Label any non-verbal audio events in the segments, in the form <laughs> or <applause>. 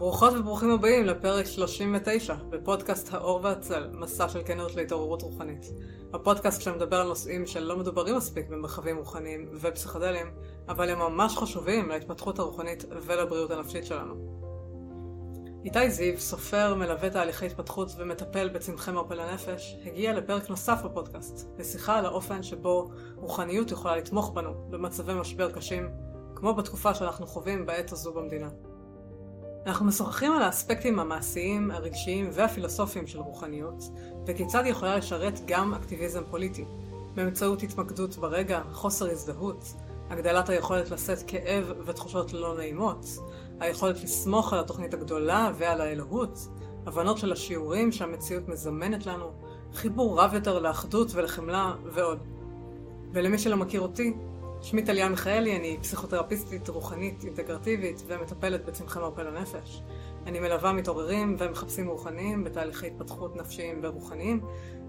ברוכות וברוכים הבאים לפרק 39 בפודקאסט האור והצל, מסע של כנות להתעוררות רוחנית. הפודקאסט שמדבר על נושאים שלא מדוברים מספיק במרחבים רוחניים ופסיכדליים, אבל הם ממש חשובים להתפתחות הרוחנית ולבריאות הנפשית שלנו. איתי זיו, סופר, מלווה תהליכי התפתחות ומטפל בצמחי מרפא לנפש, הגיע לפרק נוסף בפודקאסט, לשיחה על האופן שבו רוחניות יכולה לתמוך בנו במצבי משבר קשים, כמו בתקופה שאנחנו חווים בעת הזו במדינה. אנחנו משוחחים על האספקטים המעשיים, הרגשיים והפילוסופיים של רוחניות, וכיצד היא יכולה לשרת גם אקטיביזם פוליטי, באמצעות התמקדות ברגע, חוסר הזדהות, הגדלת היכולת לשאת כאב ותחושות לא נעימות, היכולת לסמוך על התוכנית הגדולה ועל האלוהות, הבנות של השיעורים שהמציאות מזמנת לנו, חיבור רב יותר לאחדות ולחמלה ועוד. ולמי שלא מכיר אותי, שמי טליה מיכאלי, אני פסיכותרפיסטית רוחנית אינטגרטיבית ומטפלת בצמחי מרפא לנפש. אני מלווה מתעוררים ומחפשים רוחניים בתהליכי התפתחות נפשיים ורוחניים,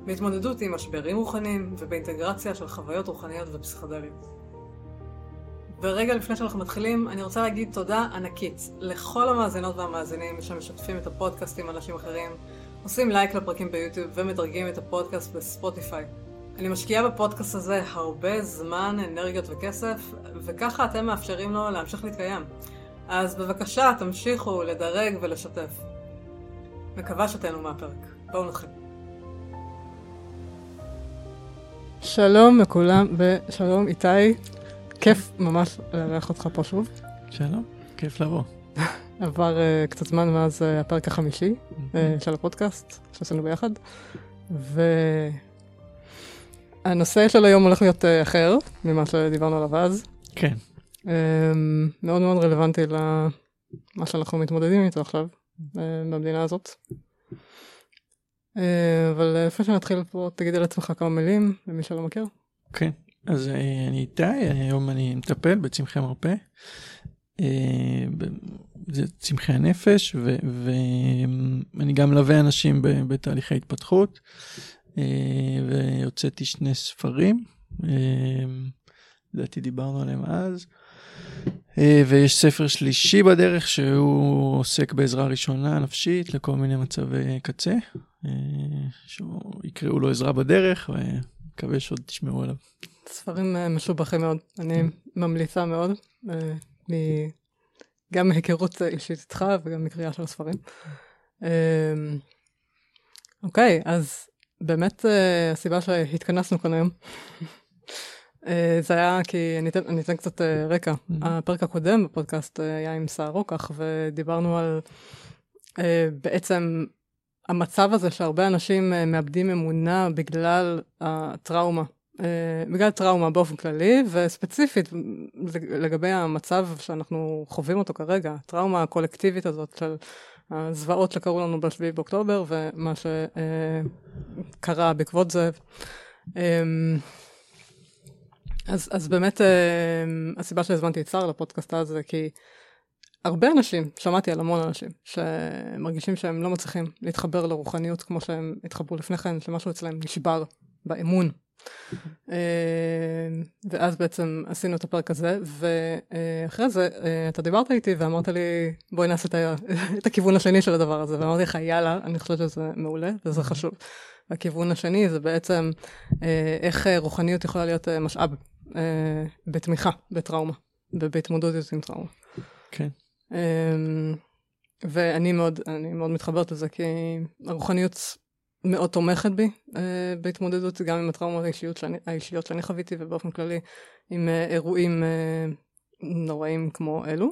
בהתמודדות עם משברים רוחניים ובאינטגרציה של חוויות רוחניות ופסיכדליות. ורגע לפני שאנחנו מתחילים, אני רוצה להגיד תודה ענקית לכל המאזינות והמאזינים שמשתפים את הפודקאסט עם אנשים אחרים, עושים לייק לפרקים ביוטיוב ומדרגים את הפודקאסט בספוטיפיי. אני משקיעה בפודקאסט הזה הרבה זמן, אנרגיות וכסף, וככה אתם מאפשרים לו להמשיך להתקיים. אז בבקשה, תמשיכו לדרג ולשתף. מקווה שתהנו מהפרק. בואו נתחיל. שלום לכולם, ושלום איתי. כיף ממש לארח אותך פה שוב. שלום, כיף לבוא. <laughs> עבר uh, קצת זמן מאז uh, הפרק החמישי uh, של הפודקאסט שעשינו ביחד, ו... הנושא של היום הולך להיות uh, אחר ממה שדיברנו עליו אז. כן. Um, מאוד מאוד רלוונטי למה שאנחנו מתמודדים איתו עכשיו uh, במדינה הזאת. Uh, אבל לפני שנתחיל פה, תגיד על עצמך כמה מילים למי שלא מכיר. כן, אז אני איתי, היום אני מטפל בצמחי מרפא. זה צמחי הנפש ואני גם מלווה אנשים בתהליכי התפתחות. אה, והוצאתי שני ספרים, אה, לדעתי דיברנו עליהם אז, אה, ויש ספר שלישי בדרך שהוא עוסק בעזרה ראשונה נפשית לכל מיני מצבי קצה, שיקראו לו עזרה בדרך, ומקווה שעוד תשמעו עליו. ספרים משובחים מאוד, אני ממליצה מאוד, גם מהיכרות אישית איתך וגם מקריאה של הספרים. אוקיי, אז באמת uh, הסיבה שהתכנסנו כאן היום, uh, <laughs> זה היה כי אני אתן, אני אתן קצת uh, רקע. Mm-hmm. הפרק הקודם בפודקאסט uh, היה עם סער רוקח, ודיברנו על uh, בעצם המצב הזה שהרבה אנשים uh, מאבדים אמונה בגלל הטראומה. Uh, בגלל טראומה באופן כללי, וספציפית לגבי המצב שאנחנו חווים אותו כרגע, הטראומה הקולקטיבית הזאת של הזוועות שקרו לנו ב-7 באוקטובר ומה שקרה בעקבות זה. אמ, אז, אז באמת אמ, הסיבה שהזמנתי את שר לפודקאסט הזה כי הרבה אנשים, שמעתי על המון אנשים, שמרגישים שהם לא מצליחים להתחבר לרוחניות כמו שהם התחברו לפני כן, שמשהו אצלם נשבר באמון ואז בעצם עשינו את הפרק הזה, ואחרי זה אה, אתה דיברת איתי ואמרת לי, בואי נעשה את <laughs> הכיוון השני של הדבר הזה, ואמרתי לך, יאללה, אני חושבת שזה מעולה וזה חשוב. הכיוון השני זה בעצם אה, איך רוחניות יכולה להיות משאב בתמיכה בטראומה, ובהתמודדות עם טראומה. כן. ואני מאוד, מאוד מתחברת לזה, כי הרוחניות מאוד תומכת בי אה, בהתמודדות גם עם הטראומות האישיות שאני, האישיות שאני חוויתי ובאופן כללי עם אה, אירועים אה, נוראים כמו אלו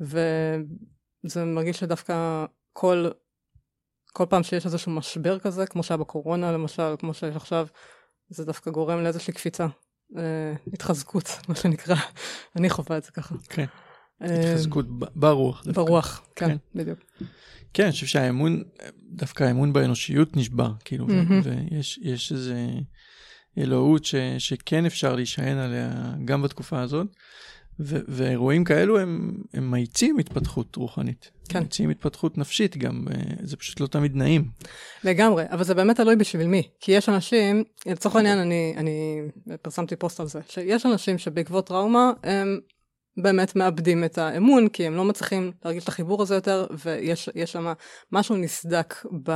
וזה מרגיש שדווקא כל כל פעם שיש איזשהו משבר כזה כמו שהיה בקורונה למשל כמו שיש עכשיו זה דווקא גורם לאיזושהי קפיצה התחזקות <laughs> מה שנקרא אני חווה את זה ככה. כן. התחזקות ברוח. ברוח כן, כן בדיוק. כן, אני חושב שהאמון, דווקא האמון באנושיות נשבר, כאילו, mm-hmm. ויש יש איזה אלוהות ש, שכן אפשר להישען עליה גם בתקופה הזאת, ו, ואירועים כאלו הם, הם מאיצים התפתחות רוחנית. כן. מאיצים התפתחות נפשית גם, זה פשוט לא תמיד נעים. לגמרי, אבל זה באמת תלוי בשביל מי. כי יש אנשים, לצורך העניין אני, אני פרסמתי פוסט על זה, שיש אנשים שבעקבות טראומה הם באמת מאבדים את האמון, כי הם לא מצליחים להרגיש את החיבור הזה יותר, ויש שם משהו נסדק ב...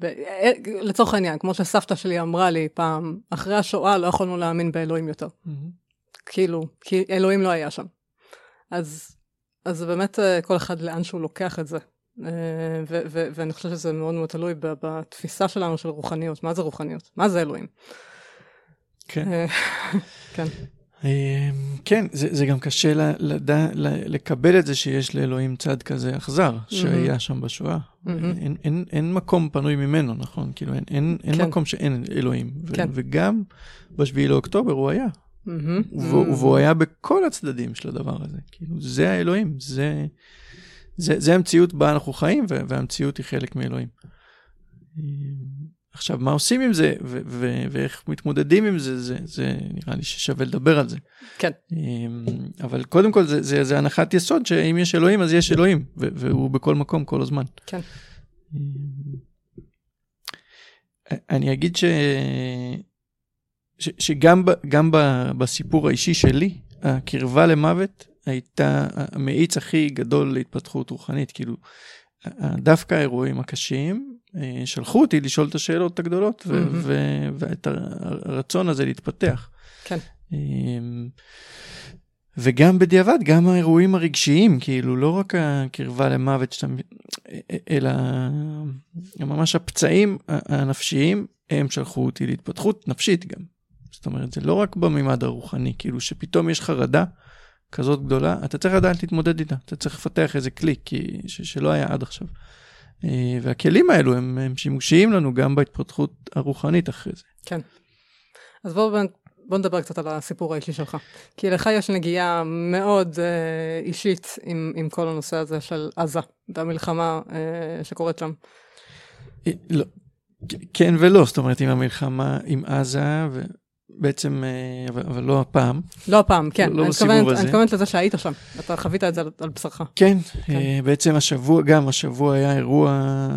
ב... אה, לצורך העניין, כמו שסבתא שלי אמרה לי פעם, אחרי השואה לא יכולנו להאמין באלוהים יותר. Mm-hmm. כאילו, כי אלוהים לא היה שם. אז, אז באמת אה, כל אחד לאן שהוא לוקח את זה. אה, ו- ו- ואני חושבת שזה מאוד מאוד תלוי בתפיסה שלנו של רוחניות. מה זה רוחניות? מה זה אלוהים? כן. <laughs> כן. אמ, כן, זה, זה גם קשה ל, לדע, ל, לקבל את זה שיש לאלוהים צד כזה אכזר, mm-hmm. שהיה שם בשואה. Mm-hmm. אין, אין, אין מקום פנוי ממנו, נכון? כאילו, אין, אין, אין כן. מקום שאין אלוהים. ו, כן. וגם בשביעי לאוקטובר הוא היה. Mm-hmm. והוא, והוא היה בכל הצדדים של הדבר הזה. כאילו, זה האלוהים, זה, זה, זה המציאות בה אנחנו חיים, והמציאות היא חלק מאלוהים. עכשיו, מה עושים עם זה ו- ו- ואיך מתמודדים עם זה, זה, זה נראה לי ששווה לדבר על זה. כן. אמ, אבל קודם כל, זה, זה, זה הנחת יסוד שאם יש אלוהים, אז יש אלוהים, ו- והוא בכל מקום כל הזמן. כן. אמ, אני אגיד ש... ש- שגם ב- גם ב- בסיפור האישי שלי, הקרבה למוות הייתה המאיץ הכי גדול להתפתחות רוחנית. כאילו, דווקא האירועים הקשים שלחו אותי לשאול את השאלות הגדולות ו- mm-hmm. ו- ואת הרצון הזה להתפתח. כן. אמ, וגם בדיעבד, גם האירועים הרגשיים, כאילו, לא רק הקרבה למוות, שאתה, אלא ממש הפצעים הנפשיים, הם שלחו אותי להתפתחות נפשית גם. זאת אומרת, זה לא רק בממד הרוחני, כאילו שפתאום יש חרדה כזאת גדולה, אתה צריך לדעת להתמודד איתה, אתה צריך לפתח איזה כלי, כי, ש, שלא היה עד עכשיו. אה, והכלים האלו הם, הם שימושיים לנו גם בהתפתחות הרוחנית אחרי זה. כן. אז בואו בוא נדבר קצת על הסיפור האישי שלך. כי לך יש נגיעה מאוד אה, אישית עם, עם כל הנושא הזה של עזה והמלחמה אה, שקורית שם. אה, לא, כן ולא, זאת אומרת עם המלחמה עם עזה, ו... בעצם, אה, אבל, אבל לא הפעם. לא הפעם, כן. לא, בסיבוב הזה. אני מתכוונת לזה שהיית שם, אתה חווית את זה על, על בשרך. כן, כן. Uh, בעצם השבוע, גם השבוע היה אירוע,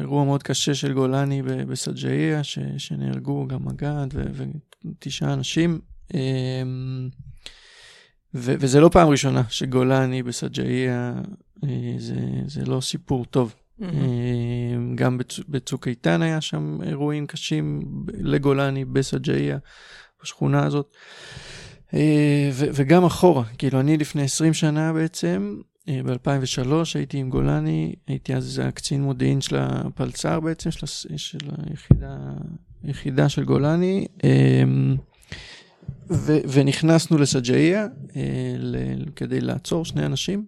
אירוע מאוד קשה של גולני בסג'איה, ש, שנהרגו גם מג"ד ותשעה אנשים. Uh, ו, וזה לא פעם ראשונה שגולני בסג'איה, uh, זה, זה לא סיפור טוב. Mm-hmm. גם בצוק איתן היה שם אירועים קשים לגולני, בסג'איה, בשכונה הזאת. אה, וגם אחורה, כאילו אני לפני 20 שנה בעצם, אה, ב-2003 הייתי עם גולני, הייתי אז הקצין מודיעין של הפלצ"ר בעצם, של, של היחידה, היחידה של גולני, ו- ונכנסנו לסג'איה כדי לעצור שני אנשים.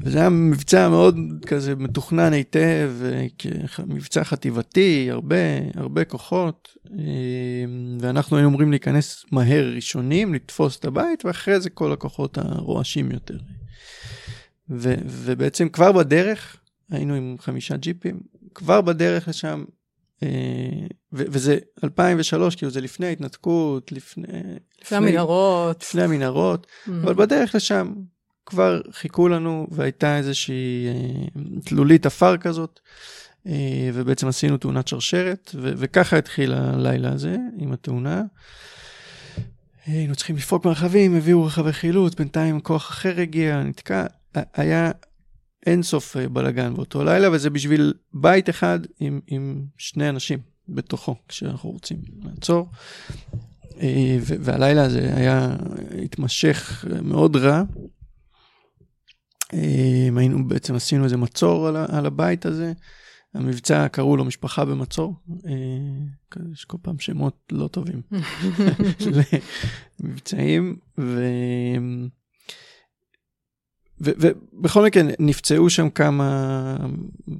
וזה היה מבצע מאוד כזה מתוכנן היטב, מבצע חטיבתי, הרבה, הרבה כוחות, ואנחנו היינו אמורים להיכנס מהר ראשונים, לתפוס את הבית, ואחרי זה כל הכוחות הרועשים יותר. ו, ובעצם כבר בדרך, היינו עם חמישה ג'יפים, כבר בדרך לשם, ו, וזה 2003, כאילו זה לפני ההתנתקות, לפני... לפני המנהרות. לפני המנהרות, mm-hmm. אבל בדרך לשם, כבר חיכו לנו והייתה איזושהי אה, תלולית עפר כזאת, אה, ובעצם עשינו תאונת שרשרת, וככה התחיל הלילה הזה עם התאונה. היינו צריכים לפרוק מרחבים, הביאו רכבי חילוץ, בינתיים כוח אחר הגיע, נתקע, היה אין סוף אה, בלאגן באותו לילה, וזה בשביל בית אחד עם, עם שני אנשים בתוכו, כשאנחנו רוצים לעצור. והלילה הזה היה, התמשך מאוד רע, היינו בעצם עשינו איזה מצור על, על הבית הזה. המבצע קראו לו משפחה במצור. יש כל פעם שמות לא טובים <laughs> למבצעים. ו... ובכל מקרה נפצעו שם כמה,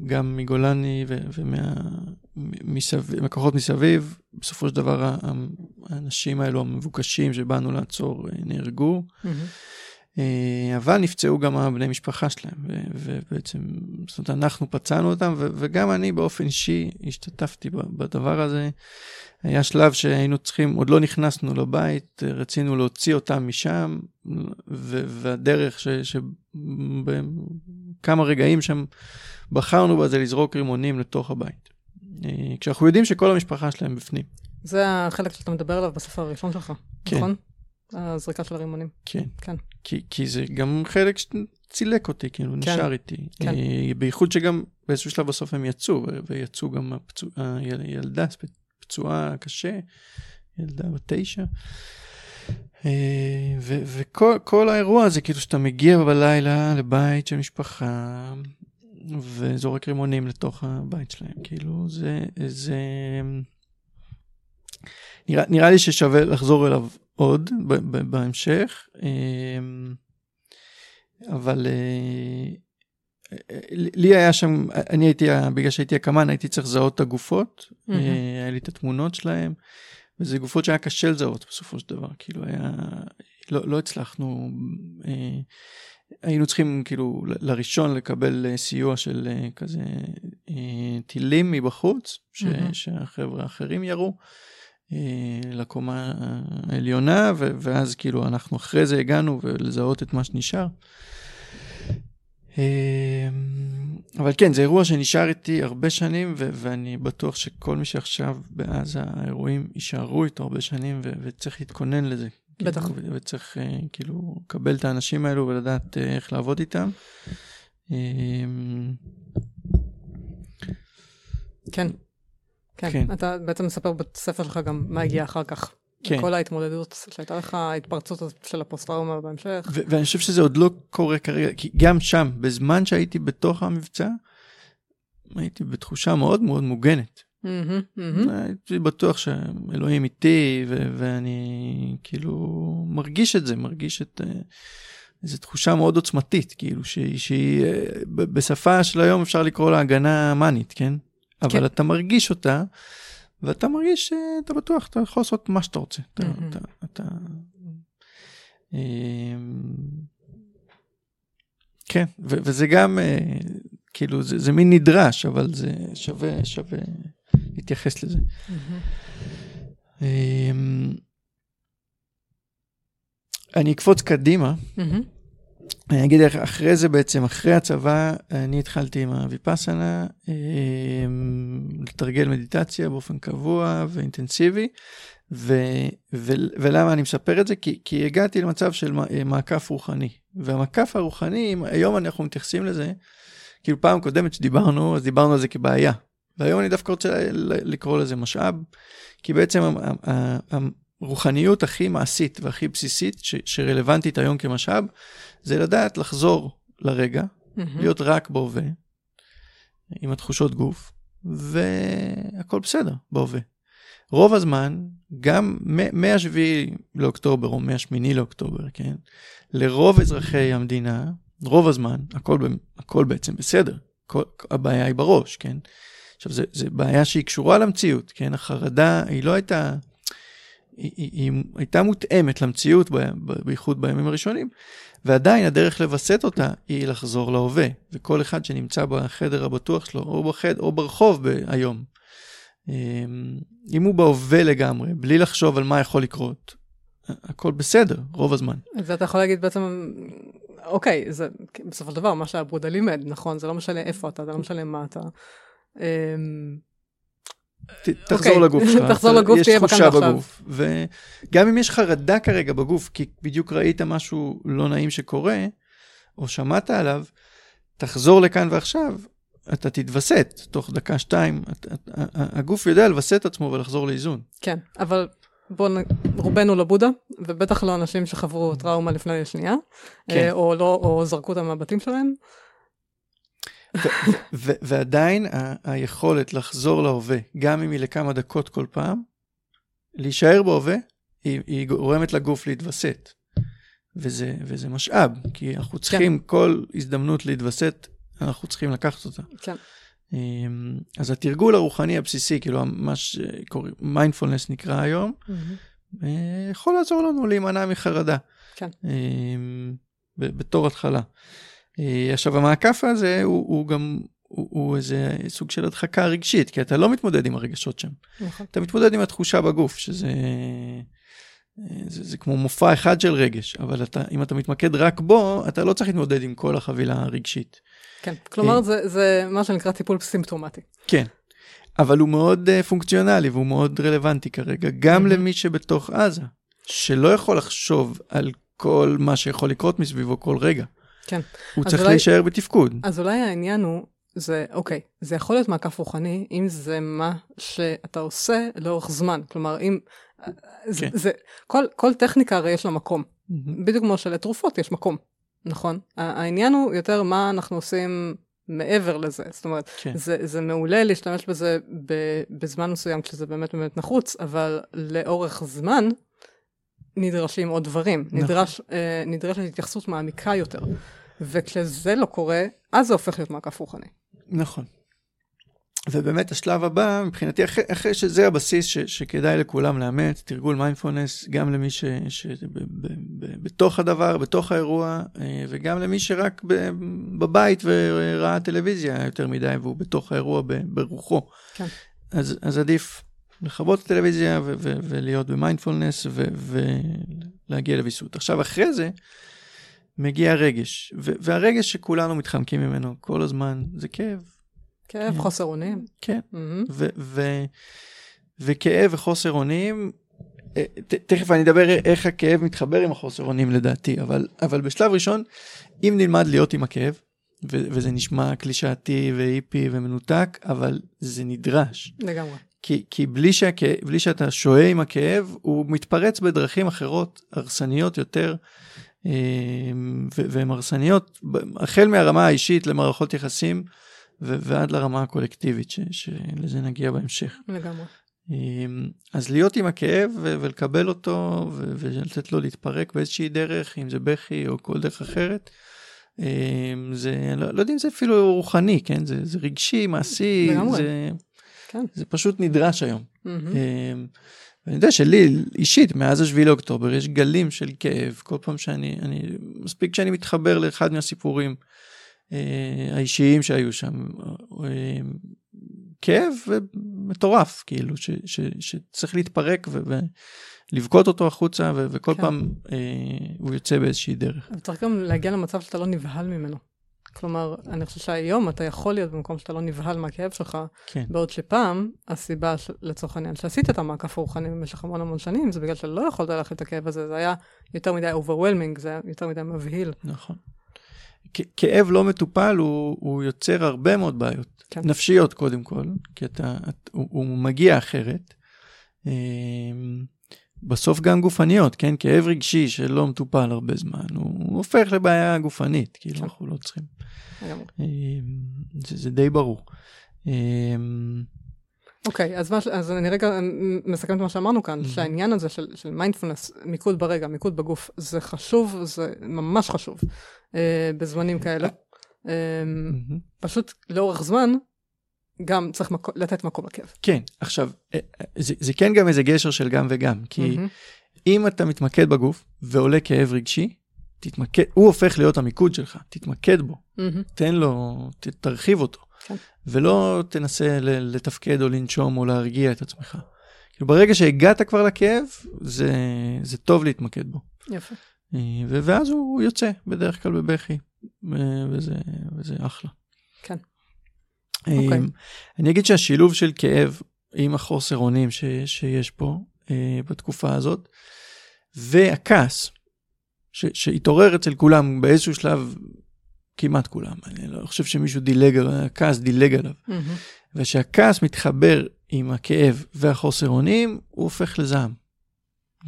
גם מגולני ומהכוחות מסביב. בסופו של דבר האנשים האלו המבוקשים שבאנו לעצור אה, נהרגו. אה, אבל נפצעו גם הבני משפחה שלהם, ובעצם, זאת אומרת, אנחנו פצענו אותם, וגם אני באופן אישי השתתפתי בדבר הזה. היה שלב שהיינו צריכים, עוד לא נכנסנו לבית, רצינו להוציא אותם משם, והדרך שבכמה רגעים שם בחרנו בה זה לזרוק רימונים לתוך הבית. אה, כשאנחנו יודעים שכל המשפחה שלהם בפנים. זה החלק שאתה מדבר עליו בספר הראשון שלך, כן. נכון? הזריקה של הרימונים. כן. כן. כי, כי זה גם חלק שצילק אותי, כאילו, כן. נשאר איתי. כן. אה, בייחוד שגם באיזשהו שלב בסוף הם יצאו, ויצאו גם הפצוע, הילדה פצועה קשה, ילדה בת תשע. אה, ו- וכל כל האירוע הזה, כאילו שאתה מגיע בלילה לבית של משפחה, וזורק רימונים לתוך הבית שלהם, כאילו, זה... זה... נראה, נראה לי ששווה לחזור אליו עוד בהמשך, אמ, אבל אה, אה, לי היה שם, אני הייתי, בגלל שהייתי הקמ"ן, הייתי צריך לזהות את הגופות. אה, היה לי את התמונות שלהם, וזה גופות שהיה קשה לזהות בסופו של דבר, כאילו היה, לא, לא הצלחנו, אה, היינו צריכים כאילו לראשון לקבל סיוע של אה, כזה אה, טילים מבחוץ, ש, מהמם. שהחבר'ה האחרים ירו. אה, לקומה העליונה, ואז כאילו אנחנו אחרי זה הגענו ולזהות את מה שנשאר. אה, אבל כן, זה אירוע שנשאר איתי הרבה שנים, ו- ואני בטוח שכל מי שעכשיו בעזה, האירועים יישארו איתו הרבה שנים, ו- וצריך להתכונן לזה. בטח. כאילו, ו- וצריך אה, כאילו לקבל את האנשים האלו ולדעת אה, איך לעבוד איתם. כן. כן. כן. אתה בעצם מספר בספר שלך גם מה הגיע אחר כך. כן. כל ההתמודדות שהייתה לך, ההתפרצות של הפוסט-טראומה בהמשך. ו- ואני חושב שזה עוד לא קורה כרגע, כי גם שם, בזמן שהייתי בתוך המבצע, הייתי בתחושה מאוד מאוד מוגנת. מהמם, מהמם. הייתי בטוח שאלוהים איתי, ו- ואני כאילו מרגיש את זה, מרגיש את... אה, איזו תחושה מאוד עוצמתית, כאילו, שהיא, שהיא אה, בשפה של היום אפשר לקרוא לה הגנה מאנית, כן? אבל כן. אתה מרגיש אותה, ואתה מרגיש שאתה בטוח, אתה יכול לעשות מה שאתה רוצה. אתה. אתה, אתה... אמ, כן, ו- וזה גם, אה, כאילו, זה, זה מין נדרש, אבל זה שווה, שווה להתייחס לזה. אמ, אני אקפוץ קדימה. אני אגיד איך אחרי זה בעצם, אחרי הצבא, אני התחלתי עם הוויפאסנה, אמ, לתרגל מדיטציה באופן קבוע ואינטנסיבי, ו, ו, ולמה אני מספר את זה? כי, כי הגעתי למצב של מע- מעקף רוחני, והמעקף הרוחני, היום אנחנו מתייחסים לזה, כאילו פעם קודמת שדיברנו, אז דיברנו על זה כבעיה, והיום אני דווקא רוצה לקרוא לזה משאב, כי בעצם הרוחניות הכי מעשית והכי בסיסית ש, שרלוונטית היום כמשאב, זה לדעת לחזור לרגע, מהמם. להיות רק בהווה, עם התחושות גוף, והכל בסדר בהווה. רוב הזמן, גם מ-7 לאוקטובר או מ-8 לאוקטובר, כן, לרוב אזרחי המדינה, רוב הזמן, הכל, הכל בעצם בסדר. כל, הבעיה היא בראש, כן? עכשיו, זו בעיה שהיא קשורה למציאות, כן? החרדה, היא לא הייתה... היא, היא, היא הייתה מותאמת למציאות, ב, ב, בייחוד בימים הראשונים, ועדיין הדרך לווסת אותה היא לחזור להווה. וכל אחד שנמצא בחדר הבטוח שלו, או בחד, או ברחוב ב- היום, אמ, אם הוא בהווה לגמרי, בלי לחשוב על מה יכול לקרות, הכל בסדר, רוב הזמן. את זה אתה יכול להגיד בעצם, אוקיי, זה בסופו של דבר מה שהבודה לימד, נכון? זה לא משנה איפה אתה, זה לא משנה מה אתה. ת, תחזור אוקיי, לגוף שלך. תחזור לגוף, תהיה יש בכאן תחושה ועכשיו. בגוף. וגם אם יש חרדה כרגע בגוף, כי בדיוק ראית משהו לא נעים שקורה, או שמעת עליו, תחזור לכאן ועכשיו, אתה תתווסת תוך דקה, שתיים. את, את, ה- הגוף יודע לווסת עצמו ולחזור לאיזון. כן, אבל בואו, נ- רובנו לא בודה, ובטח לא אנשים שחוו טראומה לפני שנייה, כן. אה, או לא, או זרקו אותם מהבתים שלהם. ועדיין היכולת לחזור להווה, גם אם היא לכמה דקות כל פעם, להישאר בהווה, היא, היא גורמת לגוף להתווסת. וזה, וזה משאב, כי אנחנו צריכים כן. כל הזדמנות להתווסת, אנחנו צריכים לקחת אותה. כן. אמ, אז התרגול הרוחני הבסיסי, כאילו מה שקוראים, מיינדפולנס נקרא היום, אה, יכול לעזור לנו להימנע מחרדה. כן. אמ, בתור התחלה. אה, עכשיו המעקף הזה הוא, הוא גם, הוא, הוא איזה סוג של הדחקה רגשית, כי אתה לא מתמודד עם הרגשות שם. נכון. אתה מתמודד עם התחושה בגוף, שזה אה, זה, זה כמו מופע אחד של רגש, אבל אתה, אם אתה מתמקד רק בו, אתה לא צריך להתמודד עם כל החבילה הרגשית. כן, כלומר זה, זה מה שנקרא טיפול סימפטומטי. כן. אבל הוא מאוד uh, פונקציונלי והוא מאוד רלוונטי כרגע, גם Mhm. למי שבתוך עזה, שלא יכול לחשוב על כל מה שיכול לקרות מסביבו כל רגע. כן. הוא צריך אולי- להישאר בתפקוד. אז אולי העניין הוא, זה, אוקיי, זה יכול להיות מעקף רוחני, אם זה מה שאתה עושה לאורך זמן. כלומר, אם... זה, כן. זה, כל, כל טכניקה הרי יש לה מקום. מהמם. בדיוק כמו שלתרופות יש מקום, נכון? העניין הוא יותר מה אנחנו עושים מעבר לזה. זאת אומרת, כן. זה, זה מעולה להשתמש בזה ב, בזמן מסוים כשזה באמת באמת נחוץ, אבל לאורך זמן נדרשים עוד דברים. נכון. נדרש, אה, נדרשת התייחסות מעמיקה יותר. וכשזה לא קורה, אז זה הופך להיות מעקף רוחני. נכון. ובאמת השלב הבא, מבחינתי, אחרי, אחרי שזה הבסיס ש, שכדאי לכולם לאמץ, תרגול מיינדפולנס, גם למי ש, ש, ב, ב, ב, בתוך הדבר, בתוך האירוע, אה, וגם למי שרק ב, בבית וראה טלוויזיה יותר מדי, והוא בתוך האירוע ב, ברוחו. כן. אז, אז עדיף לכבות את הטלוויזיה ו, ו, ולהיות במיינדפולנס ולהגיע לוויסות. עכשיו, אחרי זה, מגיע הרגש, ו- והרגש שכולנו מתחמקים ממנו כל הזמן זה כאב. כאב, כן. חוסר אונים. כן. מהמם. ו- ו- וכאב וחוסר אונים, אה, ת- תכף אני אדבר איך הכאב מתחבר עם החוסר אונים לדעתי, אבל, אבל בשלב ראשון, אם נלמד להיות עם הכאב, ו- וזה נשמע קלישאתי והיפי ומנותק, אבל זה נדרש. לגמרי. כי, כי בלי, שהכאב, בלי שאתה שוהה עם הכאב, הוא מתפרץ בדרכים אחרות, הרסניות יותר, ו- והן הרסניות, החל מהרמה האישית למערכות יחסים, ועד לרמה הקולקטיבית, ש- שלזה נגיע בהמשך. לגמרי. אה, אז להיות עם הכאב ולקבל אותו, ולתת לו להתפרק באיזושהי דרך, אם זה בכי או כל דרך אחרת. אה, זה, לא, לא יודע אם זה אפילו רוחני, כן? זה, זה רגשי, מעשי, לגמרי. זה, כן. זה פשוט נדרש היום. אמ, ואני יודע שלי אישית מאז השביעי לאוקטובר יש גלים של כאב כל פעם שאני אני מספיק שאני מתחבר לאחד מהסיפורים אה, האישיים שהיו שם אה, כאב מטורף כאילו ש, ש, שצריך להתפרק ו, ולבכות אותו החוצה ו, וכל כן. פעם אה, הוא יוצא באיזושהי דרך. אבל צריך גם להגיע למצב שאתה לא נבהל ממנו. כלומר, אני חושב שהיום אתה יכול להיות במקום שאתה לא נבהל מהכאב שלך, כן. בעוד שפעם, הסיבה, ש- לצורך העניין, שעשית את המעקף הרוחני במשך המון המון שנים, זה בגלל שלא יכולת להכיל את הכאב הזה, זה היה יותר מדי overwhelming, זה היה יותר מדי מבהיל. נכון. כאב לא מטופל הוא, הוא יוצר הרבה מאוד בעיות. כן. נפשיות קודם כל, כי אתה, את, הוא, הוא מגיע אחרת. בסוף גם גופניות, כן? כאב רגשי שלא מטופל הרבה זמן, הוא, הופך לבעיה גופנית, כאילו כן. אנחנו לא צריכים. אמ, זה, זה די ברור. אמ, אוקיי, אז, מה, אז אני רגע מסכם את מה שאמרנו כאן, Mhm. שהעניין הזה של, של מיינדפולנס, מיקוד ברגע, מיקוד בגוף, זה חשוב, זה ממש חשוב אה, בזמנים כאלה. אה, מהמם. פשוט לאורך זמן, גם צריך מקו, לתת מקום לכאב. כן, עכשיו, אה, אה, זה, זה כן גם איזה גשר של גם וגם, כי... מהמם. אם אתה מתמקד בגוף ועולה כאב רגשי, תתמקד, הוא הופך להיות המיקוד שלך, תתמקד בו, מהמם. תן לו, ת, תרחיב אותו, כן. ולא תנסה ל, לתפקד או לנשום או להרגיע את עצמך. כאילו ברגע שהגעת כבר לכאב, זה, זה טוב להתמקד בו. יפה. אה, ואז הוא יוצא בדרך כלל בבכי, וזה, וזה אחלה. כן. אה, אוקיי. אני אגיד שהשילוב של כאב עם החוסר אונים ש, שיש פה אה, בתקופה הזאת, והכעס ש, שהתעורר אצל כולם באיזשהו שלב, כמעט כולם, אני לא חושב שמישהו דילג, על- הכעס דילג עליו, מהמם. וכשהכעס מתחבר עם הכאב והחוסר אונים, הוא הופך לזעם.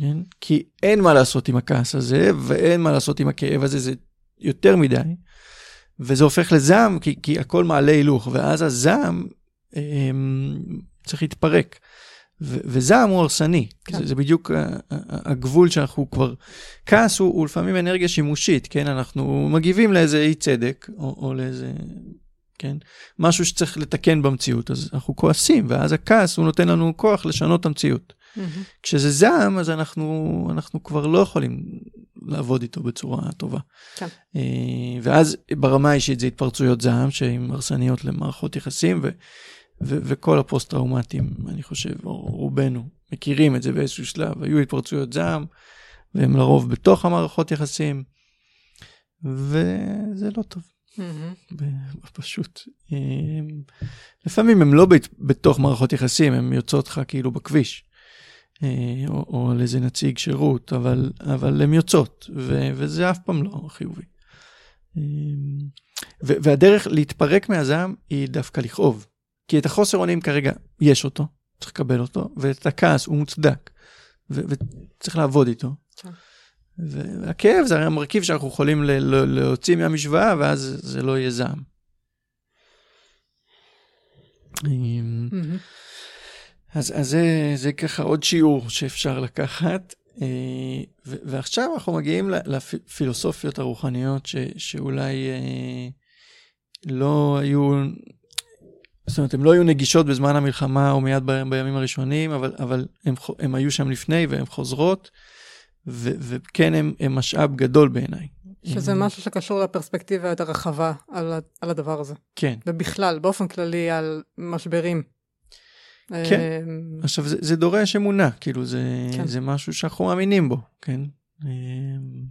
כן? כי אין מה לעשות עם הכעס הזה, ואין מה לעשות עם הכאב הזה, זה יותר מדי. וזה הופך לזעם, כי, כי הכל מעלה הילוך, ואז הזעם אמ, צריך להתפרק. ו- וזעם הוא הרסני, כן. זה, זה בדיוק הגבול שאנחנו כבר... כעס הוא, הוא לפעמים אנרגיה שימושית, כן? אנחנו מגיבים לאיזה אי צדק, או, או לאיזה... כן? משהו שצריך לתקן במציאות, אז אנחנו כועסים, ואז הכעס הוא נותן לנו כוח לשנות את המציאות. מהמם. כשזה זעם, אז אנחנו, אנחנו כבר לא יכולים לעבוד איתו בצורה טובה. כן. אה, ואז ברמה האישית זה התפרצויות זעם שהן הרסניות למערכות יחסים, ו, ו, וכל הפוסט-טראומטיים, אני חושב, רובנו, מכירים את זה באיזשהו שלב, היו התפרצויות זעם, והם לרוב בתוך המערכות יחסים, וזה לא טוב. פשוט. לפעמים הם לא בתוך מערכות יחסים, הם יוצאות לך כאילו בכביש. או, או על איזה נציג שירות, אבל, אבל הן יוצאות, ו, וזה אף פעם לא חיובי. ו- והדרך להתפרק מהזעם היא דווקא לכאוב. כי את החוסר אונים כרגע יש אותו, צריך לקבל אותו, ואת הכעס הוא מוצדק, ו- וצריך לעבוד איתו. כן. והכאב זה הרי המרכיב שאנחנו יכולים ל- ל- להוציא מהמשוואה, ואז זה לא יהיה זעם. אז, אז זה, זה ככה עוד שיעור שאפשר לקחת. אה, ועכשיו אנחנו מגיעים לפילוסופיות הרוחניות ש, שאולי אה, לא היו, זאת אומרת, הן לא היו נגישות בזמן המלחמה או מיד בימים הראשונים, אבל, אבל הן היו שם לפני והן חוזרות, ו, וכן הן משאב גדול בעיניי. שזה משהו שקשור לפרספקטיבה יותר רחבה על, על הדבר הזה. כן. ובכלל, באופן כללי, על משברים. כן. אמ, עכשיו, זה, זה דורש אמונה, כאילו, זה, כן. זה משהו שאנחנו מאמינים בו, כן? אמ,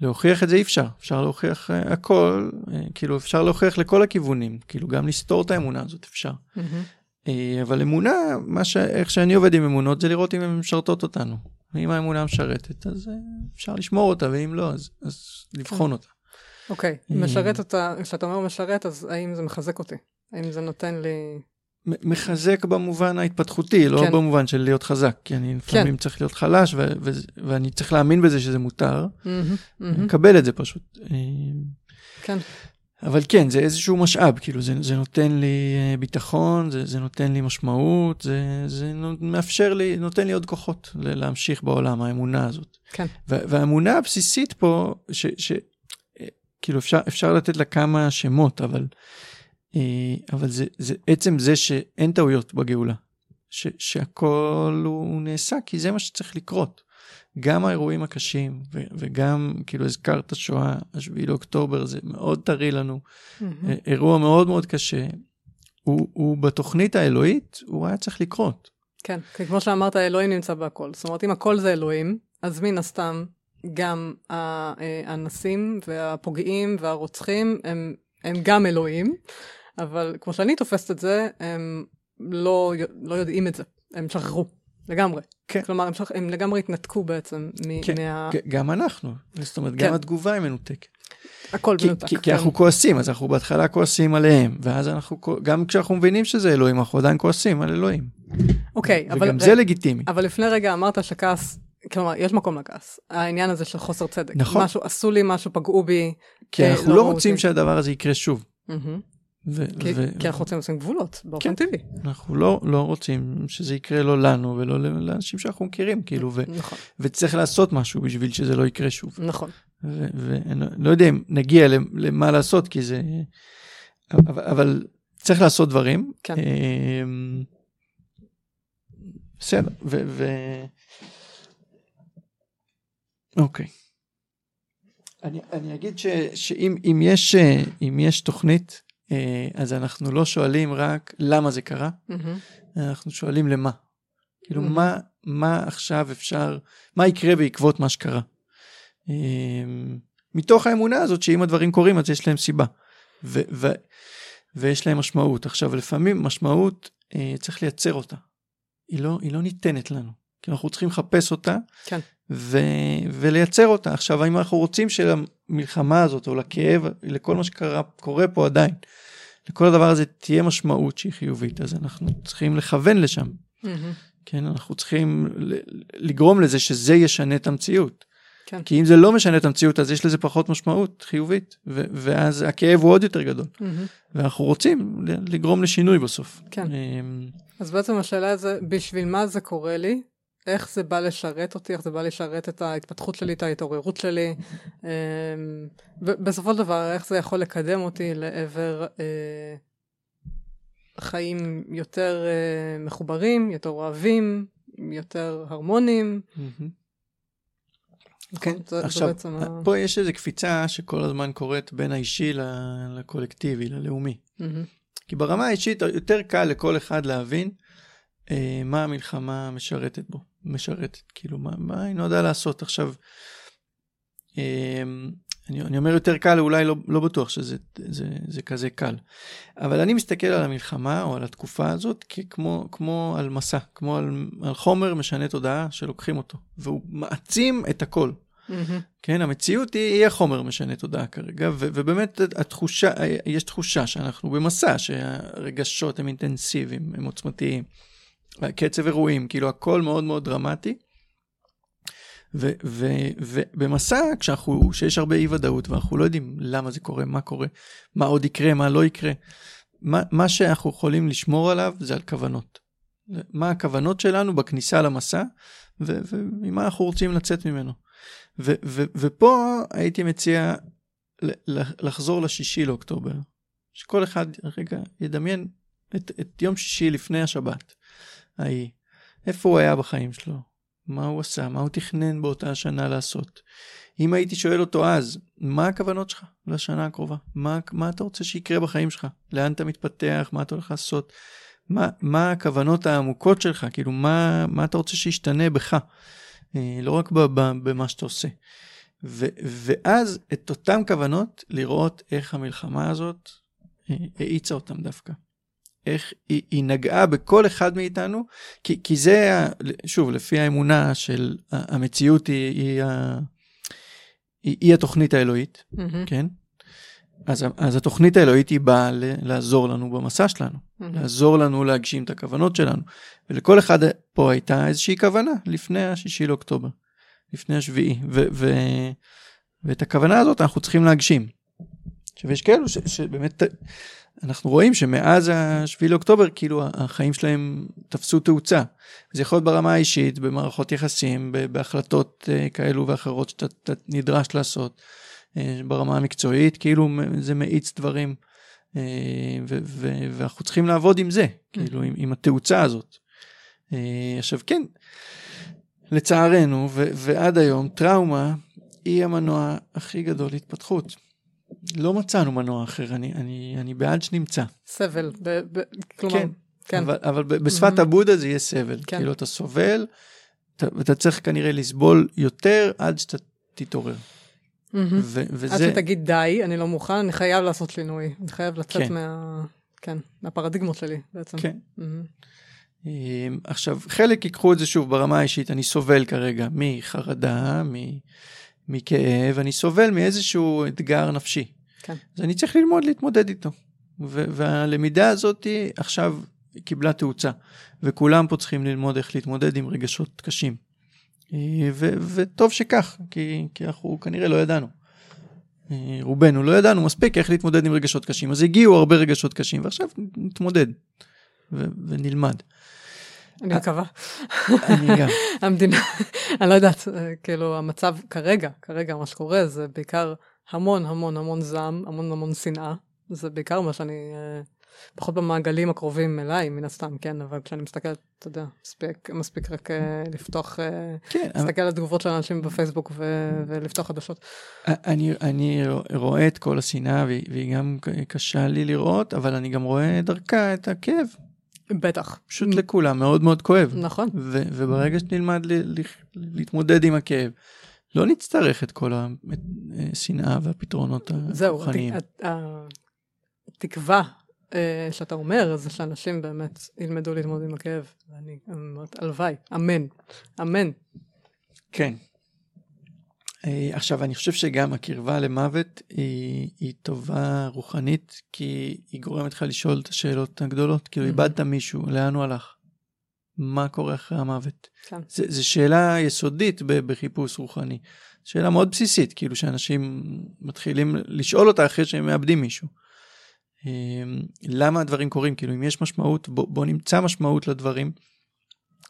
להוכיח את זה אי אפשר, אפשר להוכיח uh, הכל, uh, כאילו אפשר להוכיח לכל הכיוונים, כאילו גם לסתור את האמונה הזאת אפשר. Mm-hmm. Uh, אבל אמונה, מה ש... איך שאני עובד עם אמונות זה לראות אם הן משרתות אותנו. ואם האמונה משרתת אז אפשר לשמור אותה, ואם לא אז, אז לבחון כן. אותה. אוקיי, okay. משרת אותה, כשאתה אומר משרת אז האם זה מחזק אותי? האם זה נותן לי... מחזק במובן ההתפתחותי, לא כן. במובן של להיות חזק, כי אני כן. לפעמים כן. צריך להיות חלש, ו- ו- ואני צריך להאמין בזה שזה מותר, mm-hmm, mm-hmm. לקבל את זה פשוט. כן. אבל כן, זה איזשהו משאב, כאילו זה, זה נותן לי אה, ביטחון, זה, זה נותן לי משמעות, זה, זה מאפשר לי, נותן לי עוד כוחות להמשיך בעולם, האמונה הזאת. כן. והאמונה הבסיסית פה, ש, ש, אה, כאילו אפשר, אפשר לתת לה כמה שמות, אבל אה, אבל זה, זה עצם זה שאין טעויות בגאולה, ש, שהכל הוא נעשה כי זה מה שצריך לקרות. גם האירועים הקשים ו, וגם כאילו הזכרת שואה, השביעי לאוקטובר זה מאוד טרי לנו, mm-hmm. אירוע מאוד מאוד קשה, הוא, הוא בתוכנית האלוהית, הוא היה צריך לקרות. כן, כי כמו שאמרת, אלוהים נמצא בהכל. זאת אומרת, אם הכל זה אלוהים, אז מן הסתם גם אה, האנסים והפוגעים והרוצחים הם, הם גם אלוהים. אבל כמו שאני תופסת את זה, הם לא, לא יודעים את זה, הם שכחו. לגמרי. כן. כלומר, הם, שכ... הם לגמרי התנתקו בעצם מ- כן, מה... גם אנחנו. זאת אומרת, כן. גם התגובה היא מנותקת. הכל מנותק. כי, כן. כי אנחנו כועסים, אז אנחנו בהתחלה כועסים עליהם, ואז אנחנו, גם כשאנחנו מבינים שזה אלוהים, אנחנו עדיין כועסים על אלוהים. אוקיי, וגם אבל... וגם זה לגיטימי. אבל לפני רגע אמרת שכעס, כלומר, יש מקום לכעס. העניין הזה של חוסר צדק. נכון. משהו, עשו לי משהו, פגעו בי. כי אנחנו לא, לא רוצים שהדבר הזה יקרה שוב. ו- כי, ו- כי אנחנו רוצים לשים גבולות באופן כן, טבעי. אנחנו לא, לא רוצים שזה יקרה לא לנו ולא לאנשים שאנחנו מכירים, כאילו, ו- נכון. וצריך לעשות משהו בשביל שזה לא יקרה שוב. נכון. ואני לא, לא יודע אם נגיע למה לעשות, כי זה... אבל, אבל צריך לעשות דברים. כן. אמ, בסדר, ו... ו... אוקיי. אני, אני אגיד ש, שאם יש, יש תוכנית אה, אז אנחנו לא שואלים רק למה זה קרה, mm-hmm. אנחנו שואלים למה. כאילו, mm-hmm. מה, מה עכשיו אפשר, מה יקרה בעקבות מה שקרה. אה, מתוך האמונה הזאת שאם הדברים קורים אז יש להם סיבה. ו- ו- ויש להם משמעות. עכשיו, לפעמים משמעות, אה, צריך לייצר אותה. היא לא, היא לא ניתנת לנו. כי אנחנו צריכים לחפש אותה כן. ו- ולייצר אותה. עכשיו, האם אנחנו רוצים שלמלחמה הזאת, או לכאב, לכל מה שקורה פה עדיין, לכל הדבר הזה תהיה משמעות שהיא חיובית, אז אנחנו צריכים לכוון לשם. Mm-hmm. כן, אנחנו צריכים לגרום לזה שזה ישנה את המציאות. כן. כי אם זה לא משנה את המציאות, אז יש לזה פחות משמעות חיובית, ו- ואז הכאב הוא עוד יותר גדול. Mm-hmm. ואנחנו רוצים לגרום לשינוי בסוף. כן. אמ, אז בעצם השאלה זה, בשביל מה זה קורה לי? איך זה בא לשרת אותי, איך זה בא לשרת את ההתפתחות שלי, את ההתעוררות שלי, ובסופו אמ, של דבר, איך זה יכול לקדם אותי לעבר אה, חיים יותר אה, מחוברים, יותר אוהבים, יותר הרמוניים. כן, עכשיו, פה יש איזו קפיצה שכל הזמן קורית בין האישי לקולקטיבי, ללאומי. כי ברמה האישית יותר קל לכל אחד להבין אה, מה המלחמה משרתת בו. משרתת, כאילו מה, מה היא נועדה לעשות עכשיו. אה, אני, אני אומר יותר קל, אולי לא, לא בטוח שזה זה, זה כזה קל. אבל אני מסתכל על המלחמה או על התקופה הזאת כמו, כמו על מסע, כמו על, על חומר משנה תודעה שלוקחים אותו, והוא מעצים את הכל. Mm-hmm. כן, המציאות היא, היא החומר משנה תודעה כרגע, ו, ובאמת התחושה, יש תחושה שאנחנו במסע, שהרגשות הם אינטנסיביים, הם עוצמתיים. קצב אירועים, כאילו הכל מאוד מאוד דרמטי. ובמסע, כשיש הרבה אי ודאות ואנחנו לא יודעים למה זה קורה, מה קורה, מה עוד יקרה, מה לא יקרה, מה, מה שאנחנו יכולים לשמור עליו זה על כוונות. מה הכוונות שלנו בכניסה למסע, וממה אנחנו רוצים לצאת ממנו. ו, ו, ופה הייתי מציע לחזור לשישי לאוקטובר, שכל אחד רגע ידמיין את, את יום שישי לפני השבת ההיא, איפה הוא היה בחיים שלו, מה הוא עשה, מה הוא תכנן באותה שנה לעשות. אם הייתי שואל אותו אז, מה הכוונות שלך לשנה הקרובה? מה, מה אתה רוצה שיקרה בחיים שלך? לאן אתה מתפתח? מה אתה הולך לעשות? מה, מה הכוונות העמוקות שלך? כאילו, מה, מה אתה רוצה שישתנה בך? אה, לא רק במה שאתה עושה. ו, ואז את אותן כוונות, לראות איך המלחמה הזאת אה, האיצה אותם דווקא. איך היא, היא נגעה בכל אחד מאיתנו, כי, כי זה, שוב, לפי האמונה של המציאות היא, היא, היא, היא התוכנית האלוהית, mm-hmm. כן? אז, אז התוכנית האלוהית היא באה לעזור לנו במסע שלנו, mm-hmm. לעזור לנו להגשים את הכוונות שלנו. ולכל אחד פה הייתה איזושהי כוונה לפני השישי לאוקטובר, לפני השביעי, ו, ו, ואת הכוונה הזאת אנחנו צריכים להגשים. עכשיו יש כאלו ש, שבאמת אנחנו רואים שמאז השביעי לאוקטובר, כאילו החיים שלהם תפסו תאוצה. זה יכול להיות ברמה האישית, במערכות יחסים, בהחלטות אה, כאלו ואחרות שאתה נדרש לעשות. אה, ברמה המקצועית, כאילו זה מאיץ דברים, אה, ואנחנו צריכים לעבוד עם זה, כאילו עם, עם התאוצה הזאת. עכשיו כן, לצערנו, ועד היום, טראומה היא המנוע הכי גדול להתפתחות. לא מצאנו מנוע אחר, אני, אני, אני בעד שנמצא. סבל, ב, ב, כלומר, כן. כן. אבל, אבל בשפת mm-hmm. הבודה זה יהיה סבל. כן. כאילו אתה סובל, אתה, ואתה צריך כנראה לסבול יותר עד שאתה תתעורר. Mm-hmm. ו- וזה... עד שתגיד די, אני לא מוכן, אני חייב לעשות שינוי. אני חייב לצאת כן. מה... כן, מהפרדיגמות שלי בעצם. כן. Mm-hmm. עכשיו, חלק ייקחו את זה שוב ברמה האישית, אני סובל כרגע מחרדה, מ... מכאב, אני סובל מאיזשהו אתגר נפשי. כן. אז אני צריך ללמוד להתמודד איתו. והלמידה הזאת עכשיו קיבלה תאוצה, וכולם פה צריכים ללמוד איך להתמודד עם רגשות קשים. אה, וטוב שכך, כי, כי אנחנו כנראה לא ידענו. אה, רובנו לא ידענו מספיק איך להתמודד עם רגשות קשים, אז הגיעו הרבה רגשות קשים, ועכשיו נתמודד ונלמד. אני מקווה. אני גם. <laughs> המדינה, אני לא יודעת, כאילו המצב כרגע, כרגע מה שקורה זה בעיקר המון המון המון זעם, המון המון שנאה. זה בעיקר מה שאני, אה, פחות במעגלים הקרובים אליי, מן הסתם, כן, אבל כשאני מסתכלת, אתה יודע, מספיק, מספיק רק אה, לפתוח, אה, כן, להסתכל אבל... על תגובות של אנשים בפייסבוק ו- ולפתוח חדשות. אני, אני רואה את כל השנאה, והיא גם קשה לי לראות, אבל אני גם רואה דרכה את הכאב. בטח. פשוט לכולם מאוד מאוד כואב. נכון. ו- וברגע שנלמד ל- ל- להתמודד עם הכאב, לא נצטרך את כל השנאה והפטרונות הרוחניים. זהו, התקווה אה, שאתה אומר זה שאנשים באמת ילמדו להתמודד עם הכאב. ואני אומרת, הלוואי, אמן, אמן. כן, אה, עכשיו, אני חושב שגם הקרבה למוות היא, היא טובה רוחנית, כי היא גורמת לך לשאול את השאלות הגדולות. כאילו, איבדת מישהו, לאן הוא הלך? מה קורה אחרי המוות? כן. זו שאלה יסודית בחיפוש רוחני. שאלה מאוד בסיסית, כאילו שאנשים מתחילים לשאול אותה אחרי שהם מאבדים מישהו. אה, למה הדברים קורים? כאילו, אם יש משמעות, בוא, בוא נמצא משמעות לדברים.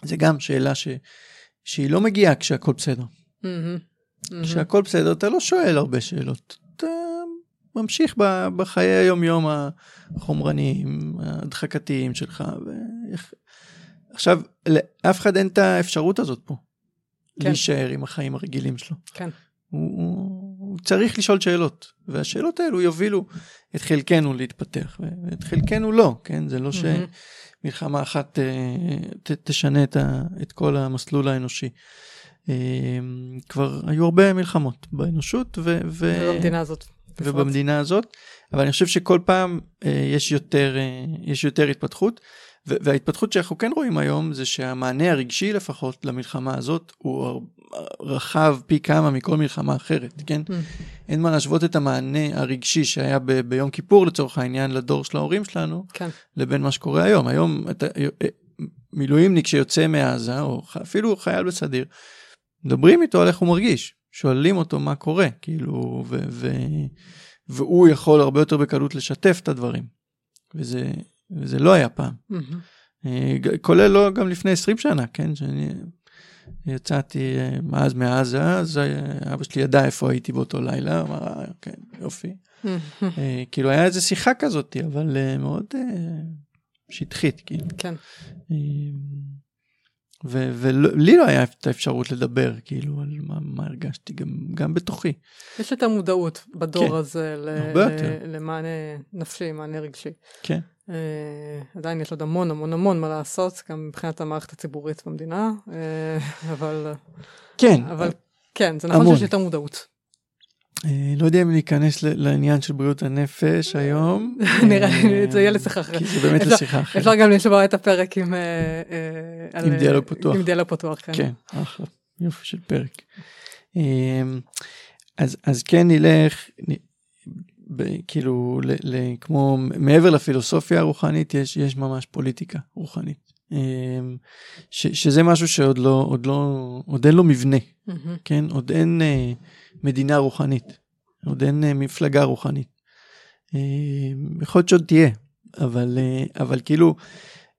זה גם שאלה ש, שהיא לא מגיעה כשהכול בסדר. Mm-hmm. כשהכל בסדר, אתה לא שואל הרבה שאלות. אתה ממשיך בחיי היום-יום החומרניים, ההדחקתיים שלך. ואיך... עכשיו, לאף אחד אין את האפשרות הזאת פה. כן. להישאר עם החיים הרגילים שלו. כן. הוא, הוא, הוא צריך לשאול שאלות, והשאלות האלו יובילו את חלקנו להתפתח, ואת חלקנו לא, כן? זה לא שמלחמה אחת אה, ת, תשנה את, ה, את כל המסלול האנושי. כבר היו הרבה מלחמות באנושות ו... ו... ובמדינה הזאת. ובמדינה הזאת, אבל אני חושב שכל פעם יש יותר, יש יותר התפתחות. וההתפתחות שאנחנו כן רואים היום זה שהמענה הרגשי לפחות למלחמה הזאת הוא רחב פי כמה מכל מלחמה אחרת, כן? Mm. אין מה להשוות את המענה הרגשי שהיה ב- ביום כיפור לצורך העניין לדור של ההורים שלנו, כן. לבין מה שקורה היום. היום אתה, אה, מילואימניק שיוצא מעזה, או אפילו חייל בסדיר, מדברים איתו על איך הוא מרגיש, שואלים אותו מה קורה, כאילו, ו- ו- והוא יכול הרבה יותר בקלות לשתף את הדברים. וזה וזה לא היה פעם. Mm-hmm. כולל לא גם לפני 20 שנה, כן? שאני יצאתי אה, אז מעזה, אז אבא שלי ידע איפה הייתי באותו לילה, אמר, כן, יופי. Mm-hmm. כאילו היה איזה שיחה כזאת, אבל מאוד שטחית, כאילו. כן. ולי לא היה את האפשרות לדבר כאילו על מה, מה הרגשתי גם, גם בתוכי. יש את המודעות בדור כן, הזה למענה נפשי, מענה רגשי. כן. Uh, עדיין יש עוד המון המון המון מה לעשות, גם מבחינת המערכת הציבורית במדינה, uh, <laughs> אבל... כן. אבל כן, זה נכון המון. שיש יותר מודעות. Uh, לא יודע אם להיכנס לעניין של בריאות הנפש היום. <laughs> נראה לי, זה יהיה לשיחה אחרת. כי זה באמת לשיחה אחרת. אפשר גם לשמוע את הפרק עם... עם דיאלוג פתוח. עם דיאלוג פתוח, כן. כן, אחלה, יופי של פרק. אז כן נלך, כאילו, כמו מעבר לפילוסופיה הרוחנית, יש, יש ממש פוליטיקה רוחנית. אמ, שזה משהו שעוד לא, עוד לא, עוד אין לו מבנה. כן? עוד אין מדינה רוחנית, עוד אין uh, מפלגה רוחנית. Uh, יכול להיות שעוד תהיה, אבל, uh, אבל כאילו,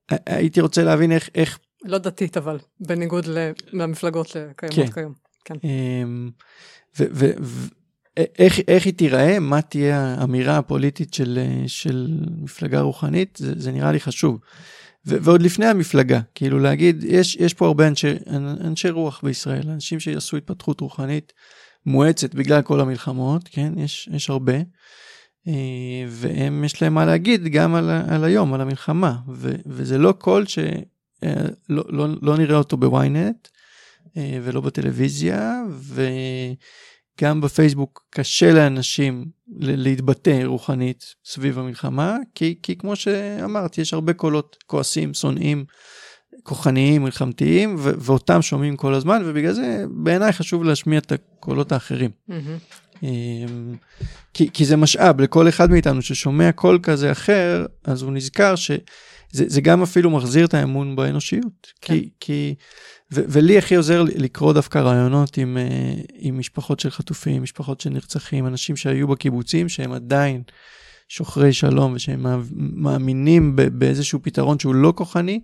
הייתי רוצה להבין איך... איך... לא דתית, אבל, בניגוד למפלגות שקיימות כן. כיום. כן. אמ, ו, ו, ו, איך, איך היא תיראה, מה תהיה האמירה הפוליטית של, של מפלגה רוחנית, זה, זה נראה לי חשוב. ו, ועוד לפני המפלגה, כאילו להגיד, יש, יש פה הרבה אנשי, אנשי רוח בישראל, אנשים שיעשו התפתחות רוחנית מואצת בגלל כל המלחמות, כן, יש, יש הרבה, אה, והם, יש להם מה להגיד גם על, על היום, על המלחמה, ו, וזה לא קול שלא לא, לא, לא נראה אותו בוויינט, אה, ולא בטלוויזיה, ו... גם בפייסבוק קשה לאנשים להתבטא רוחנית סביב המלחמה, כי, כי כמו שאמרת, יש הרבה קולות כועסים, שונאים, כוחניים, מלחמתיים, ו- ואותם שומעים כל הזמן, ובגלל זה בעיניי חשוב להשמיע את הקולות האחרים. Mm-hmm. כי, כי זה משאב לכל אחד מאיתנו ששומע קול כזה אחר, אז הוא נזכר שזה גם אפילו מחזיר את האמון באנושיות. כן. כי, כי ו- ולי הכי עוזר לקרוא דווקא רעיונות עם, uh, עם משפחות של חטופים, משפחות של נרצחים, אנשים שהיו בקיבוצים שהם עדיין שוחרי שלום ושהם מאמינים ב- באיזשהו פתרון שהוא לא כוחני,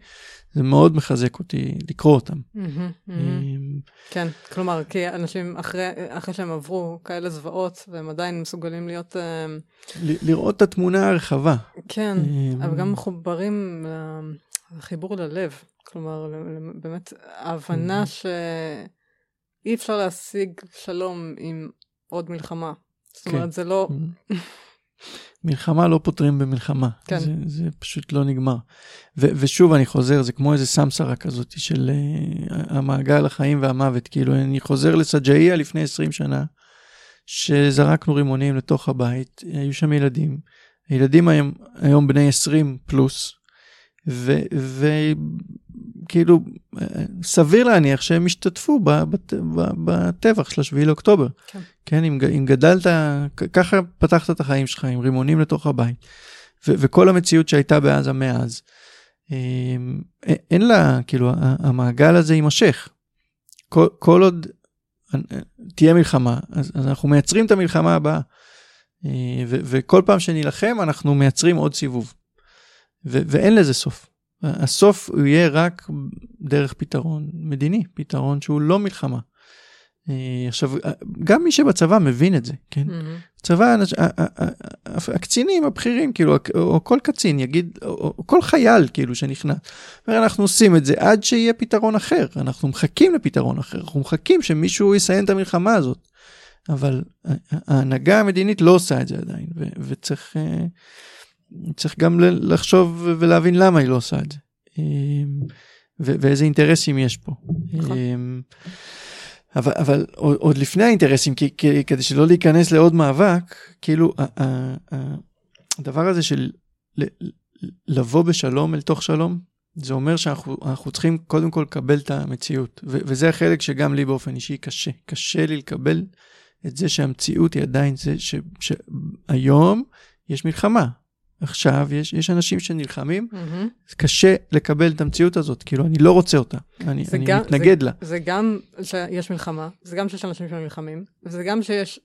זה מאוד מחזק אותי לקרוא אותם. Mm-hmm, mm-hmm. כן, כלומר, כי אנשים אחרי, אחרי שהם עברו כאלה זוועות, והם עדיין מסוגלים להיות... ל- לראות את התמונה הרחבה. כן, אבל גם מחוברים לחיבור ללב. כלומר, באמת, ההבנה שאי אפשר להשיג שלום עם עוד מלחמה. זאת אומרת, כן. זה לא... <laughs> מלחמה לא פותרים במלחמה. כן. זה, זה פשוט לא נגמר. ו- ושוב, אני חוזר, זה כמו איזה סמסרה כזאת של uh, המעגל החיים והמוות. כאילו, אני חוזר לסג'איה לפני 20 שנה, שזרקנו רימונים לתוך הבית, היו שם ילדים. הילדים היום, היום בני 20 פלוס, וכאילו סביר להניח שהם השתתפו בטבח של השביעי לאוקטובר. כן. כן, אם, אם גדלת, ככה פתחת את החיים שלך עם רימונים לתוך הבית, ו, וכל המציאות שהייתה בעזה מאז, אמ, אין לה, כאילו, המעגל הזה יימשך. כל, כל עוד תהיה מלחמה, אז, אז אנחנו מייצרים את המלחמה הבאה. אה, ו, וכל פעם שנילחם אנחנו מייצרים עוד סיבוב. ו- ואין לזה סוף. הסוף הוא יהיה רק דרך פתרון מדיני, פתרון שהוא לא מלחמה. אה, עכשיו, גם מי שבצבא מבין את זה, כן? Mm-hmm. צבא, הקצינים הבכירים, כאילו, או כל קצין יגיד, או כל חייל, כאילו, שנכנס, אנחנו עושים את זה עד שיהיה פתרון אחר, אנחנו מחכים לפתרון אחר, אנחנו מחכים שמישהו יסיים את המלחמה הזאת. אבל ההנהגה המדינית לא עושה את זה עדיין, וצריך... אה, צריך גם לחשוב ולהבין למה היא לא עושה את זה. אמ, ואיזה אינטרסים יש פה. נכון. אמ, אבל, אבל עוד, לפני האינטרסים, כי, כי, כדי שלא להיכנס לעוד מאבק, כאילו הדבר הזה של לבוא בשלום אל תוך שלום, זה אומר שאנחנו צריכים קודם כל לקבל את המציאות. ו, וזה החלק שגם לי באופן אישי קשה. קשה לי לקבל את זה שהמציאות היא עדיין זה שהיום יש מלחמה. עכשיו יש, יש אנשים שנלחמים, mm-hmm. קשה לקבל את המציאות הזאת, כאילו אני לא רוצה אותה, אני, אני גם, מתנגד זה, לה. זה גם שיש מלחמה, זה גם שיש אנשים שנלחמים, וזה גם שיש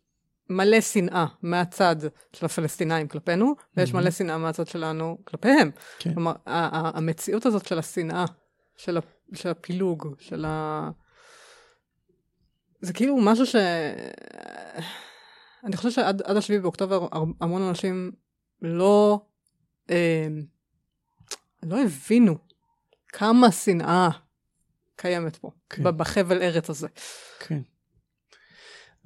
מלא שנאה מהצד של הפלסטינאים כלפינו, ויש mm-hmm. מלא שנאה מהצד שלנו כלפיהם. כן. כלומר, המציאות הזאת של השנאה, של, של הפילוג, של ה... זה כאילו משהו ש... אני חושבת שעד השביעי באוקטובר המון אנשים לא, אה, לא הבינו כמה שנאה קיימת פה, כן. בחבל ארץ הזה. כן.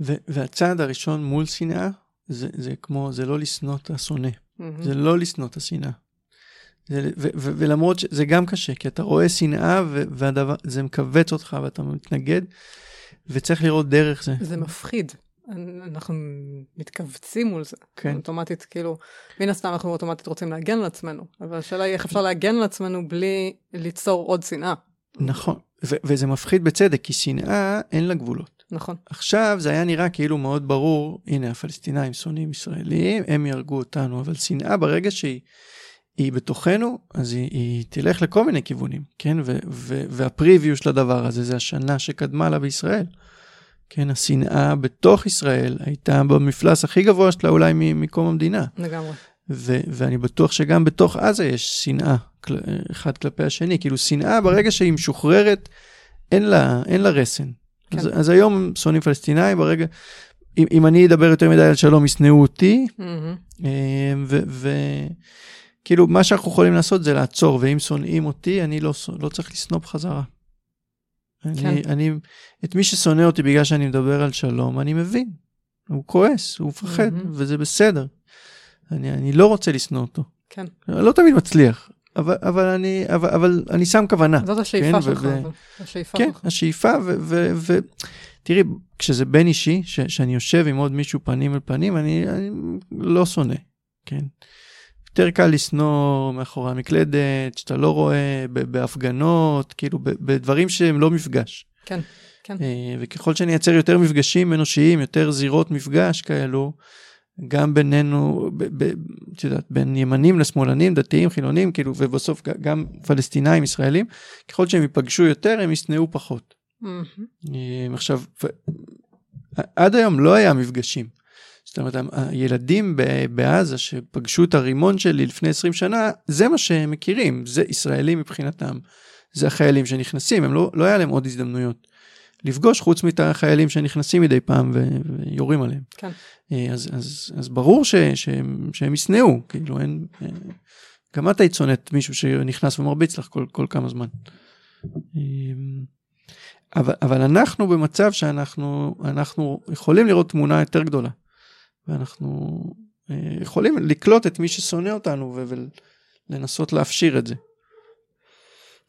ו- והצעד הראשון מול שנאה, זה, זה כמו, זה לא לשנוא את השונא, mm-hmm. זה לא לשנוא את השנאה. זה, ו- ו- ולמרות שזה גם קשה, כי אתה רואה שנאה וזה מכווץ אותך ואתה מתנגד, וצריך לראות דרך זה. זה מפחיד. אנחנו מתכווצים מול זה. כן. אוטומטית, כאילו, מן הסתם אנחנו אוטומטית רוצים להגן על עצמנו, אבל השאלה היא איך אפשר להגן על עצמנו בלי ליצור עוד שנאה. נכון, ו- וזה מפחיד בצדק, כי שנאה אין לה גבולות. נכון. עכשיו זה היה נראה כאילו מאוד ברור, הנה הפלסטינאים שונאים ישראלים, הם יהרגו אותנו, אבל שנאה ברגע שהיא היא בתוכנו, אז היא, היא תלך לכל מיני כיוונים, כן? והפריוויו של הדבר הזה זה השנה שקדמה לה בישראל. כן, השנאה בתוך ישראל הייתה במפלס הכי גבוה שלה אולי מקום המדינה. לגמרי. ו- ואני בטוח שגם בתוך עזה יש שנאה כל- אחד כלפי השני. כאילו שנאה ברגע שהיא משוחררת, אין לה, אין לה רסן. כן. אז, אז היום שונאים פלסטינאים, ברגע... אם, אם אני אדבר יותר מדי על שלום, ישנאו אותי. Mm-hmm. וכאילו, מה שאנחנו יכולים לעשות זה לעצור, ואם שונאים אותי, אני לא, לא צריך לשנוא בחזרה. כן. אני, אני, את מי ששונא אותי בגלל שאני מדבר על שלום, אני מבין. הוא כועס, הוא מפחד, mm-hmm. וזה בסדר. אני, אני לא רוצה לשנוא אותו. כן. לא תמיד מצליח, אבל, אבל, אני, אבל, אבל אני שם כוונה. זאת השאיפה כן, שלך. ו- השאיפה כן, שלך. השאיפה, ותראי, כשזה בין אישי, ש, שאני יושב עם עוד מישהו פנים אל פנים, אני, אני לא שונא, כן. יותר קל לשנוא מאחורי המקלדת, שאתה לא רואה בהפגנות, כאילו בדברים שהם לא מפגש. כן, כן. אה, וככל שאני אייצר יותר מפגשים אנושיים, יותר זירות מפגש כאלו, גם בינינו, את יודעת, בין ימנים לשמאלנים, דתיים, חילונים, כאילו, ובסוף גם פלסטינאים, ישראלים, ככל שהם ייפגשו יותר, הם ישנאו פחות. Mm-hmm. עכשיו, עד היום לא היה מפגשים. זאת אומרת, הילדים בעזה שפגשו את הרימון שלי לפני 20 שנה, זה מה שהם מכירים, זה ישראלים מבחינתם. זה החיילים שנכנסים, הם לא, לא היה להם עוד הזדמנויות לפגוש חוץ מאת החיילים שנכנסים מדי פעם ו, ויורים עליהם. כן. אה, אז, אז, אז ברור ש, שהם, שהם ישנאו, כאילו אין... אה, גם את היית שונאת מישהו שנכנס ומרביץ לך כל, כל כמה זמן. אה, אבל, אבל אנחנו במצב שאנחנו אנחנו יכולים לראות תמונה יותר גדולה. ואנחנו אה, יכולים לקלוט את מי ששונא אותנו ולנסות להפשיר את זה.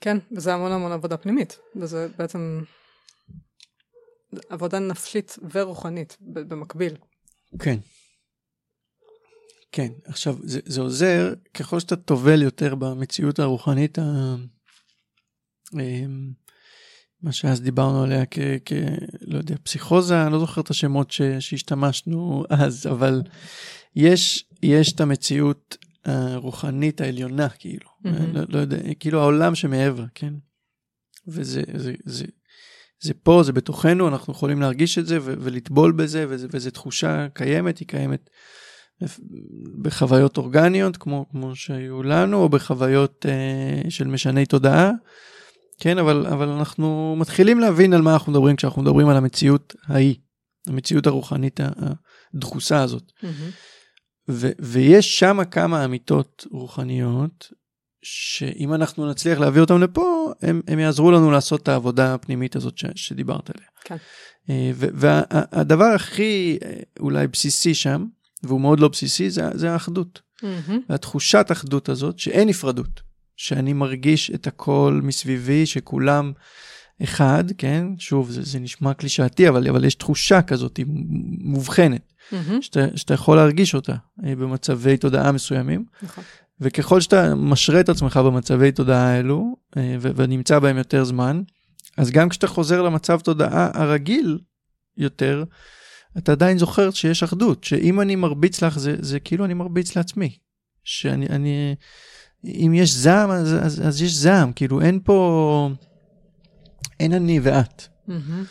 כן, וזה המון המון עבודה פנימית, וזה בעצם עבודה נפשית ורוחנית במקביל. כן. כן, עכשיו זה, זה עוזר ככל שאתה טובל יותר במציאות הרוחנית ה... מה שאז דיברנו עליה כ... כ לא יודע, פסיכוזה, אני לא זוכר את השמות ש, שהשתמשנו אז, אבל יש, יש את המציאות הרוחנית העליונה, כאילו, mm-hmm. לא, לא יודע, כאילו העולם שמעבר, כן? וזה זה, זה, זה פה, זה בתוכנו, אנחנו יכולים להרגיש את זה ו- ולטבול בזה, וזו תחושה קיימת, היא קיימת בחוויות אורגניות, כמו, כמו שהיו לנו, או בחוויות אה, של משני תודעה. כן, אבל, אבל אנחנו מתחילים להבין על מה אנחנו מדברים כשאנחנו מדברים על המציאות ההיא, המציאות הרוחנית הדחוסה הזאת. Mm-hmm. ו- ויש שם כמה אמיתות רוחניות, שאם אנחנו נצליח להביא אותם לפה, הם, הם יעזרו לנו לעשות את העבודה הפנימית הזאת ש- שדיברת עליה. כן. אה, והדבר וה- הכי אה, אולי בסיסי שם, והוא מאוד לא בסיסי, זה, זה האחדות. Mm-hmm. והתחושת אחדות הזאת, שאין נפרדות. שאני מרגיש את הכל מסביבי, שכולם אחד, כן, שוב, זה, זה נשמע קלישאתי, אבל, אבל יש תחושה כזאת מובחנת, מהמם. שאתה, שאתה יכול להרגיש אותה אה, במצבי תודעה מסוימים, נכון. וככל שאתה משרה את עצמך במצבי תודעה האלו, אה, ו- ונמצא בהם יותר זמן, אז גם כשאתה חוזר למצב תודעה הרגיל יותר, אתה עדיין זוכר שיש אחדות, שאם אני מרביץ לך, זה, זה כאילו אני מרביץ לעצמי. שאני, אני, אם יש זעם, אז, אז, אז יש זעם, כאילו אין פה, אין אני ואת. מהמם.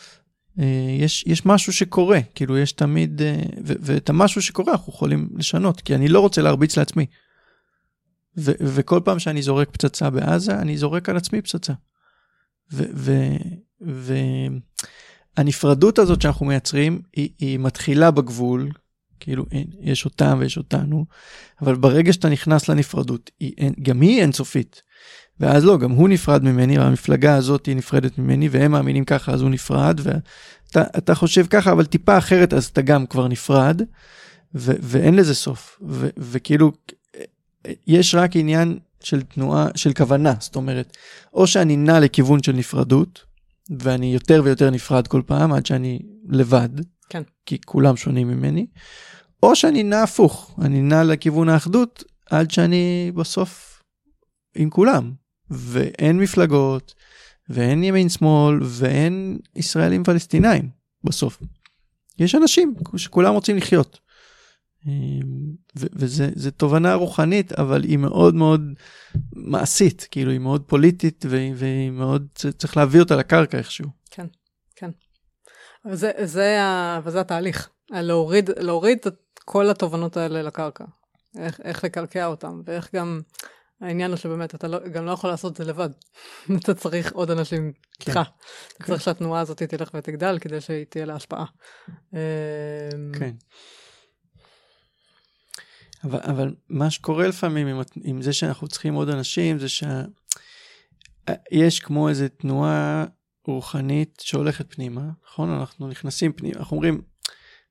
אה, יש, יש משהו שקורה, כאילו יש תמיד, אה, ו- ואת המשהו שקורה אנחנו יכולים לשנות, כי אני לא רוצה להרביץ לעצמי. ו- וכל פעם שאני זורק פצצה בעזה, אני זורק על עצמי פצצה. והנפרדות הזאת שאנחנו מייצרים, היא, היא מתחילה בגבול, כאילו אין, יש אותם ויש אותנו, אבל ברגע שאתה נכנס לנפרדות, היא, אין, גם היא אינסופית. ואז לא, גם הוא נפרד ממני, והמפלגה הזאת היא נפרדת ממני, והם מאמינים ככה, אז הוא נפרד, ואתה אתה חושב ככה, אבל טיפה אחרת, אז אתה גם כבר נפרד, ו, ואין לזה סוף. ו, וכאילו, יש רק עניין של תנועה, של כוונה, זאת אומרת, או שאני נע לכיוון של נפרדות, ואני יותר ויותר נפרד כל פעם, עד שאני לבד, כן. כי כולם שונים ממני, או שאני נע הפוך, אני נע לכיוון האחדות, עד שאני בסוף עם כולם. ואין מפלגות, ואין ימין שמאל, ואין ישראלים פלסטינאים בסוף. יש אנשים שכולם רוצים לחיות. וזו תובנה רוחנית, אבל היא מאוד מאוד מעשית, כאילו היא מאוד פוליטית, והיא מאוד, צריך להביא אותה לקרקע איכשהו. כן, כן. וזה, זה, ה- וזה התהליך, להוריד, להוריד את כל התובנות האלה לקרקע. איך, איך לקרקע אותם, ואיך גם, העניין הוא שבאמת, אתה לא, גם לא יכול לעשות את זה לבד. <laughs> אתה צריך עוד אנשים איתך. כן. אתה צריך שהתנועה הזאת תלך ותגדל כדי שהיא תהיה לה השפעה. אמ, כן. אבל, אבל מה שקורה לפעמים עם, עם זה שאנחנו צריכים עוד אנשים, זה שיש כמו איזו תנועה רוחנית שהולכת פנימה, נכון? אנחנו נכנסים פנימה, אנחנו אומרים,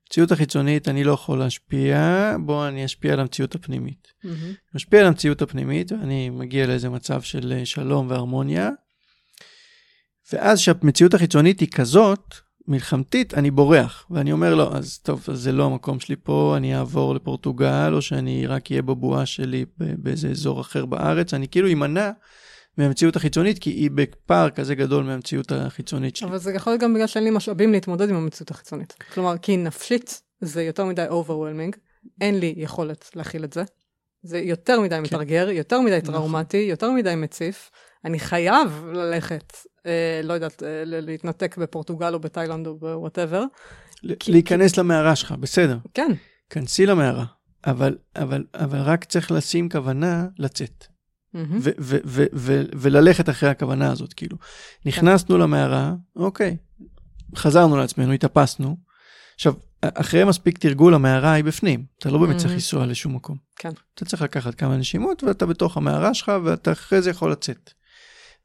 המציאות החיצונית אני לא יכול להשפיע, בוא אני אשפיע על המציאות הפנימית. מהמם. משפיע על המציאות הפנימית, ואני מגיע לאיזה מצב של אה, שלום והרמוניה, ואז כשהמציאות החיצונית היא כזאת, מלחמתית, אני בורח, ואני אומר לו, אז טוב, אז זה לא המקום שלי פה, אני אעבור לפורטוגל, או שאני רק אהיה בבועה שלי באיזה אזור אחר בארץ, אני כאילו אמנע מהמציאות החיצונית, כי היא בפער כזה גדול מהמציאות החיצונית שלי. אבל זה יכול להיות גם בגלל שאין לי משאבים להתמודד עם המציאות החיצונית. כלומר, כי נפשית זה יותר מדי overwhelming, אין לי יכולת להכיל את זה. זה יותר מדי מתרגר, יותר מדי נכון. טראומטי, יותר מדי מציף. אני חייב ללכת, אה, לא יודעת, אה, להתנתק בפורטוגל או בתאילנד או בוואטאבר. כי- להיכנס למערה שלך, בסדר, כן, כנסי למערה, אבל, אבל, אבל רק צריך לשים כוונה לצאת. ו- וללכת אחרי הכוונה הזאת, כאילו. נכנסנו למערה, אוקיי, חזרנו לעצמנו, התאפסנו. עכשיו, אחרי מספיק תרגול, המערה היא בפנים. אתה לא באמת צריך מהמם. לנסוע לשום מקום. כן. אתה צריך לקחת כמה נשימות, ואתה בתוך המערה שלך, ואתה אחרי זה יכול לצאת.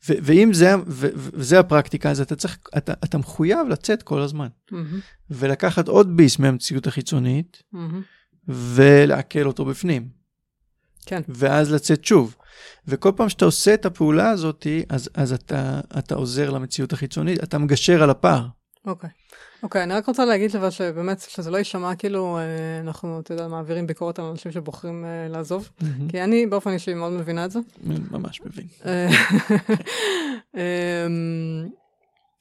ו- ואם זה, ו- וזה הפרקטיקה, אז אתה צריך, אתה, אתה מחויב לצאת כל הזמן. מהמם, ולקחת עוד ביס מהמציאות החיצונית, מהמם. ולעכל אותו בפנים. כן. ואז לצאת שוב. וכל פעם שאתה עושה את הפעולה הזאת, אז, אז אתה, אתה עוזר למציאות החיצונית, אתה מגשר על הפער. אוקיי. אוקיי, אני רק רוצה להגיד אבל שבאמת, שזה לא יישמע כאילו אה, אנחנו, אתה יודע, מעבירים ביקורת על אנשים שבוחרים אה, לעזוב. כי אני באופן אישי מאוד מבינה את זה. ממש מבין. <laughs> אמ,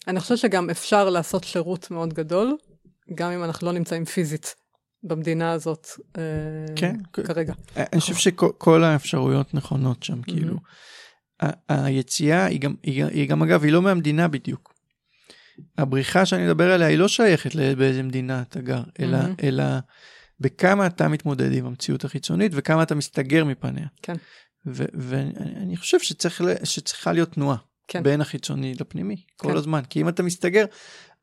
אני חושבת שגם אפשר לעשות שירות מאוד גדול, גם אם אנחנו לא נמצאים פיזית במדינה הזאת אה, כן. כרגע. אני חושב שכל האפשרויות נכונות שם, כאילו. ה- היציאה היא גם, היא, היא גם, אגב, היא לא מהמדינה בדיוק. הבריחה שאני מדבר עליה היא לא שייכת באיזה מדינה אתה גר, אלא, מהמם. אלא בכמה אתה מתמודד עם המציאות החיצונית וכמה אתה מסתגר מפניה. כן. ואני חושב שצריך, שצריכה להיות תנועה. כן. בין החיצוני לפנימי, כל כן. הזמן. כי אם אתה מסתגר,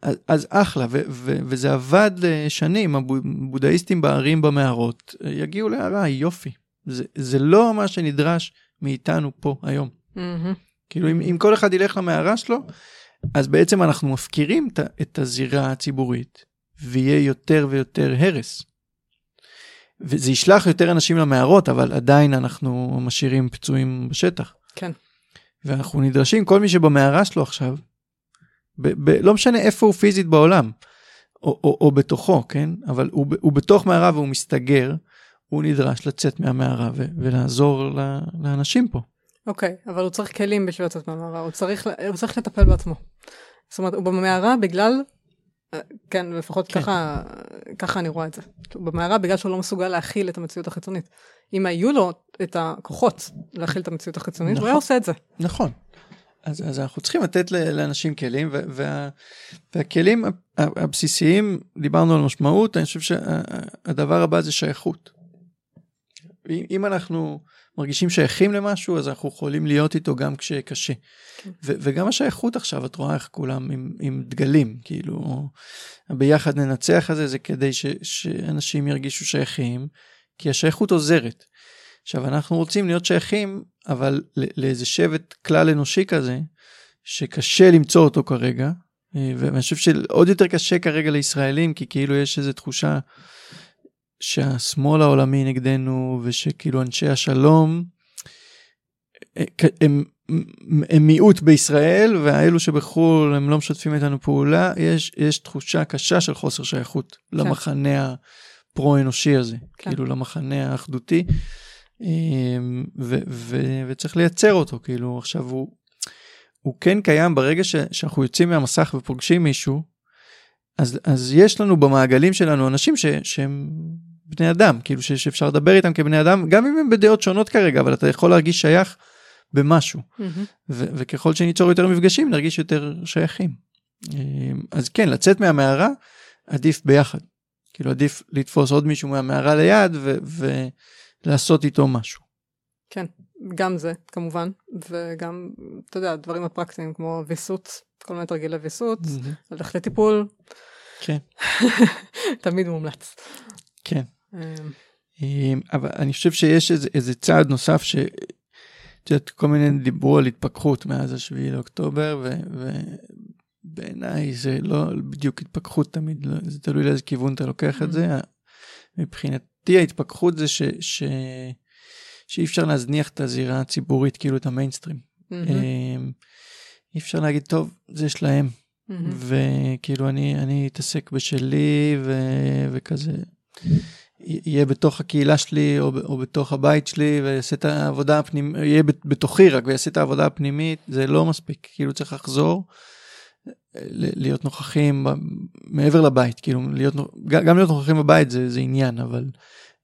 אז, אז אחלה, ו, ו, וזה עבד שנים, הבודהיסטים בערים במערות יגיעו להערה, יופי. זה, זה לא מה שנדרש מאיתנו פה היום. מהמם. כאילו אם, אם כל אחד ילך למערה שלו, אז בעצם אנחנו מפקירים את, ה- את הזירה הציבורית, ויהיה יותר ויותר הרס. וזה ישלח יותר אנשים למערות, אבל עדיין אנחנו משאירים פצועים בשטח. כן. ואנחנו נדרשים, כל מי שבמערה שלו עכשיו, ב- ב- לא משנה איפה הוא פיזית בעולם, או, או, או בתוכו, כן? אבל הוא, הוא בתוך מערה והוא מסתגר, הוא נדרש לצאת מהמערה ו- ולעזור ל- לאנשים פה. אוקיי, okay, אבל הוא צריך כלים בשביל לצאת מהמערה, הוא צריך, הוא צריך לטפל בעצמו. זאת אומרת, הוא במערה בגלל, אה, כן, לפחות כן. ככה, ככה אני רואה את זה. הוא במערה בגלל שהוא לא מסוגל להכיל את המציאות החיצונית. אם היו לו את הכוחות להכיל את המציאות החיצונית, נכון, הוא היה עושה את זה. נכון. אז, אז אנחנו צריכים לתת לאנשים כלים, וה, והכלים הבסיסיים, דיברנו על משמעות, אני חושב שהדבר הבא זה שייכות. אם אנחנו מרגישים שייכים למשהו, אז אנחנו יכולים להיות איתו גם כשקשה. כן. וגם השייכות עכשיו, את רואה איך כולם עם, עם דגלים, כאילו, ביחד ננצח הזה, זה כדי ש, שאנשים ירגישו שייכים, כי השייכות עוזרת. עכשיו, אנחנו רוצים להיות שייכים, אבל לאיזה שבט כלל אנושי כזה, שקשה למצוא אותו כרגע, אה, ואני חושב שעוד יותר קשה כרגע לישראלים, כי כאילו יש איזו תחושה שהשמאל העולמי נגדנו, ושכאילו אנשי השלום, אה, הם, הם מיעוט בישראל, והאלו שבחו"ל הם לא משתפים איתנו פעולה, יש, יש תחושה קשה של חוסר שייכות כן. למחנה הפרו-אנושי הזה, כן. כאילו למחנה האחדותי, ו, ו, וצריך לייצר אותו, כאילו עכשיו הוא, הוא כן קיים ברגע ש, שאנחנו יוצאים מהמסך ופוגשים מישהו, אז, אז יש לנו במעגלים שלנו אנשים ש, שהם בני אדם, כאילו ש, שאפשר לדבר איתם כבני אדם, גם אם הם בדעות שונות כרגע, אבל אתה יכול להרגיש שייך במשהו. Mm-hmm. ו, וככל שניצור יותר מפגשים, נרגיש יותר שייכים. אמ, אז כן, לצאת מהמערה, עדיף ביחד. כאילו עדיף לתפוס עוד מישהו מהמערה ליד ו- ולעשות איתו משהו. כן, גם זה כמובן, וגם, אתה יודע, דברים הפרקטיים כמו ויסות, כל מיני תרגילי ויסות, mm-hmm. ללכת לטיפול. כן. <laughs> תמיד מומלץ. כן. אמ. אמ, אבל אני חושב שיש איזה, איזה צעד נוסף ש... את יודעת, כל מיני דיברו על התפכחות מאז השביעי לאוקטובר, ובעיניי זה לא בדיוק התפכחות תמיד, לא, זה תלוי לאיזה כיוון אתה לוקח את זה. Mm-hmm. מבחינתי ההתפכחות זה ש... ש... שאי אפשר להזניח את הזירה הציבורית, כאילו את המיינסטרים. Mm-hmm. אי אפשר להגיד, טוב, זה שלהם. Mm-hmm. וכאילו אני, אני אתעסק בשלי ו... וכזה. יהיה בתוך הקהילה שלי או, או בתוך הבית שלי ויעשה את העבודה הפנימית, יהיה בתוכי רק ויעשה את העבודה הפנימית, זה לא מספיק, כאילו צריך לחזור, להיות נוכחים מעבר לבית, כאילו להיות, גם להיות נוכחים בבית זה, זה עניין, אבל,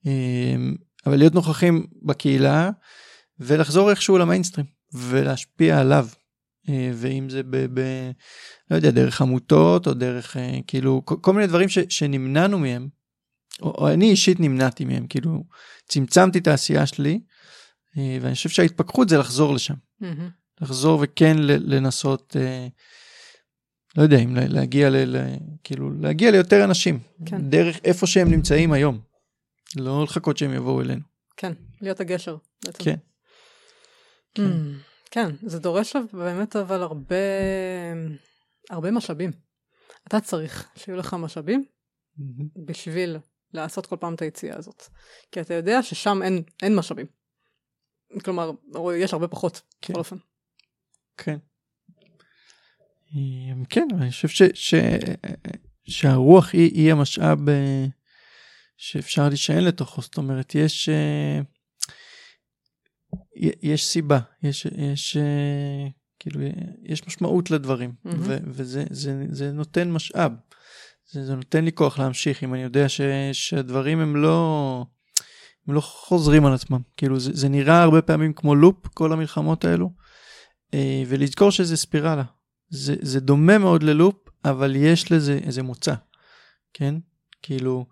אמ, אבל להיות נוכחים בקהילה ולחזור איכשהו למיינסטרים ולהשפיע עליו. אה, ואם זה ב, ב... לא יודע, דרך עמותות או דרך אה, כאילו כל מיני דברים ש, שנמנענו מהם או, או אני אישית נמנעתי מהם, כאילו צמצמתי את העשייה שלי, אה, ואני חושב שההתפכחות זה לחזור לשם. Mm-hmm. לחזור וכן לנסות, לא יודע אם להגיע ל... ל כאילו להגיע ליותר אנשים, כן. דרך איפה שהם נמצאים היום. לא לחכות שהם יבואו אלינו. כן, להיות הגשר. בעצם. כן. Mm, כן, זה דורש באמת אבל הרבה, הרבה משאבים. אתה צריך שיהיו לך משאבים mm-hmm. בשביל לעשות כל פעם את היציאה הזאת. כי אתה יודע ששם אין, אין משאבים. כלומר, יש הרבה פחות, כן. בכל אופן. כן. אמ, כן, אני חושב ש, ש, שהרוח היא, היא המשאב אה, שאפשר להישען לתוכו, זאת אומרת, יש, אה, יש סיבה, יש, יש, אה, כאילו, יש משמעות לדברים, mm-hmm. ו, וזה זה, זה נותן משאב. זה, זה נותן לי כוח להמשיך אם אני יודע ש, שהדברים הם לא, הם לא חוזרים על עצמם. כאילו זה, זה נראה הרבה פעמים כמו לופ, כל המלחמות האלו, ולזכור שזה ספירלה. זה, זה דומה מאוד ללופ, אבל יש לזה איזה מוצא, כן? כאילו,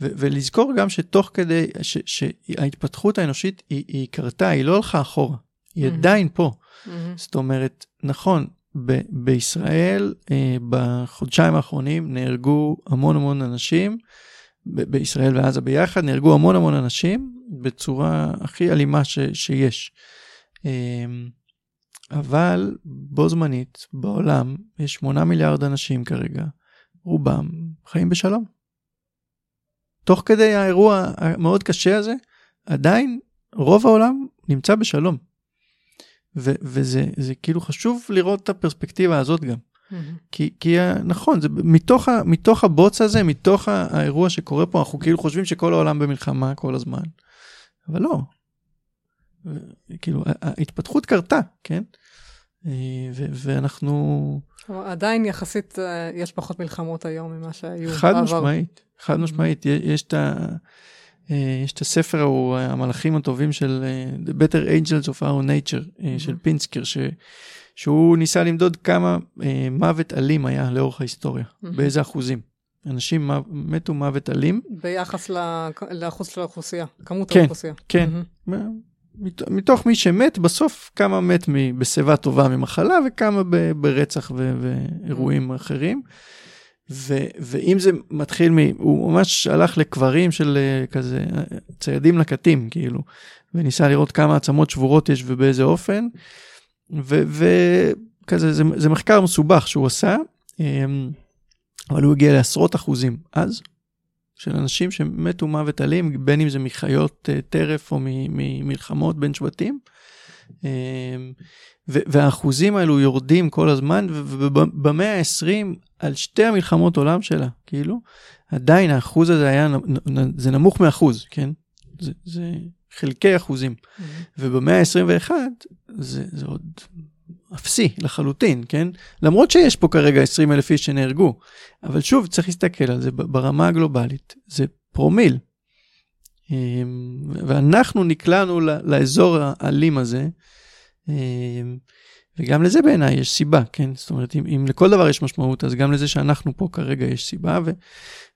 ו, ולזכור גם שתוך כדי, ש, שההתפתחות האנושית היא, היא קרתה, היא לא הלכה אחורה, היא mm-hmm. עדיין פה. Mm-hmm. זאת אומרת, נכון, ב- בישראל אה, בחודשיים האחרונים נהרגו המון המון אנשים, ב- בישראל ועזה ביחד נהרגו המון המון אנשים בצורה הכי אלימה ש- שיש. אה, אבל בו זמנית בעולם יש 8 מיליארד אנשים כרגע, רובם חיים בשלום. תוך כדי האירוע המאוד קשה הזה, עדיין רוב העולם נמצא בשלום. ו- וזה כאילו חשוב לראות את הפרספקטיבה הזאת גם. כי, כי נכון, זה מתוך, ה, מתוך הבוץ הזה, מתוך האירוע שקורה פה, אנחנו כאילו חושבים שכל העולם במלחמה כל הזמן, אבל לא. כאילו, ההתפתחות קרתה, כן? אה, ו- ואנחנו... עדיין יחסית אה, יש פחות מלחמות היום ממה שהיו. חד משמעית, חד משמעית. יש את ה... אה, יש את הספר ההוא, המלאכים הטובים של The Better Angels of Our Nature, של פינסקר, ש... שהוא ניסה למדוד כמה מוות אלים היה לאורך ההיסטוריה, באיזה אחוזים. אנשים מתו מוות אלים. ביחס לאחוז של האוכלוסייה, כמות כן, האוכלוסייה. כן, כן. מתוך מי שמת, בסוף כמה מת בשיבה טובה ממחלה וכמה ברצח ואירועים אחרים. ו, ואם זה מתחיל מ... הוא ממש הלך לקברים של אה, כזה ציידים לקטים, כאילו, וניסה לראות כמה עצמות שבורות יש ובאיזה אופן. וכזה, זה, זה מחקר מסובך שהוא עשה, אמ, אבל הוא הגיע לעשרות אחוזים אז, של אנשים שמתו מוות אלים, בין אם זה מחיות אה, טרף או ממלחמות בין שבטים. אמ, והאחוזים האלו יורדים כל הזמן, ובמאה ה-20, על שתי המלחמות עולם שלה, כאילו, עדיין האחוז הזה היה, זה נמוך מאחוז, כן? זה, זה חלקי אחוזים. Mm-hmm. ובמאה ה-21, זה, זה עוד אפסי לחלוטין, כן? למרות שיש פה כרגע 20 אלף איש שנהרגו. אבל שוב, צריך להסתכל על זה ברמה הגלובלית, זה פרומיל. אמ, ואנחנו נקלענו לאזור האלים הזה, אמ, וגם לזה בעיניי יש סיבה, כן? זאת אומרת, אם, אם לכל דבר יש משמעות, אז גם לזה שאנחנו פה כרגע יש סיבה, ו,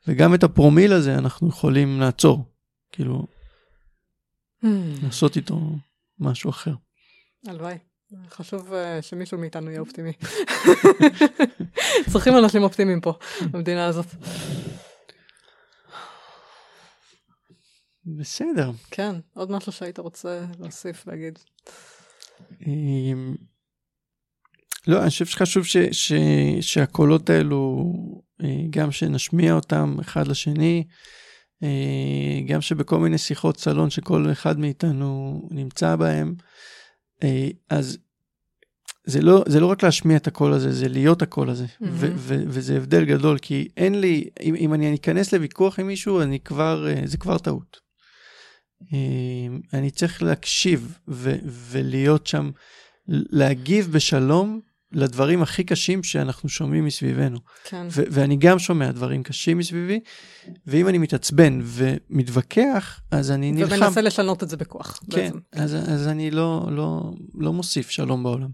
וגם את הפרומיל הזה אנחנו יכולים לעצור. כאילו, hmm. לעשות איתו משהו אחר. הלוואי. חשוב uh, שמישהו מאיתנו יהיה אופטימי. <laughs> צריכים אנשים אופטימיים פה, <laughs> במדינה הזאת. בסדר. כן, עוד משהו שהיית רוצה להוסיף, להגיד. אמ, לא, אני חושב שחשוב ש, ש, שהקולות האלו, אה, גם שנשמיע אותם אחד לשני, אה, גם שבכל מיני שיחות סלון שכל אחד מאיתנו נמצא בהם, אז זה לא, זה לא רק להשמיע את הקול הזה, זה להיות הקול הזה. Mm-hmm. ו- ו- וזה הבדל גדול, כי אין לי, אם, אם אני אכנס לוויכוח עם מישהו, אני כבר, אה, זה כבר טעות. אה, אני צריך להקשיב ו- ולהיות שם, להגיב בשלום לדברים הכי קשים שאנחנו שומעים מסביבנו. כן. ו- ואני גם שומע דברים קשים מסביבי, ואם אני מתעצבן ומתווכח, אז אני נלחם. ומנסה לשנות את זה בכוח. כן, אז, אז אני לא, לא, לא מוסיף שלום בעולם.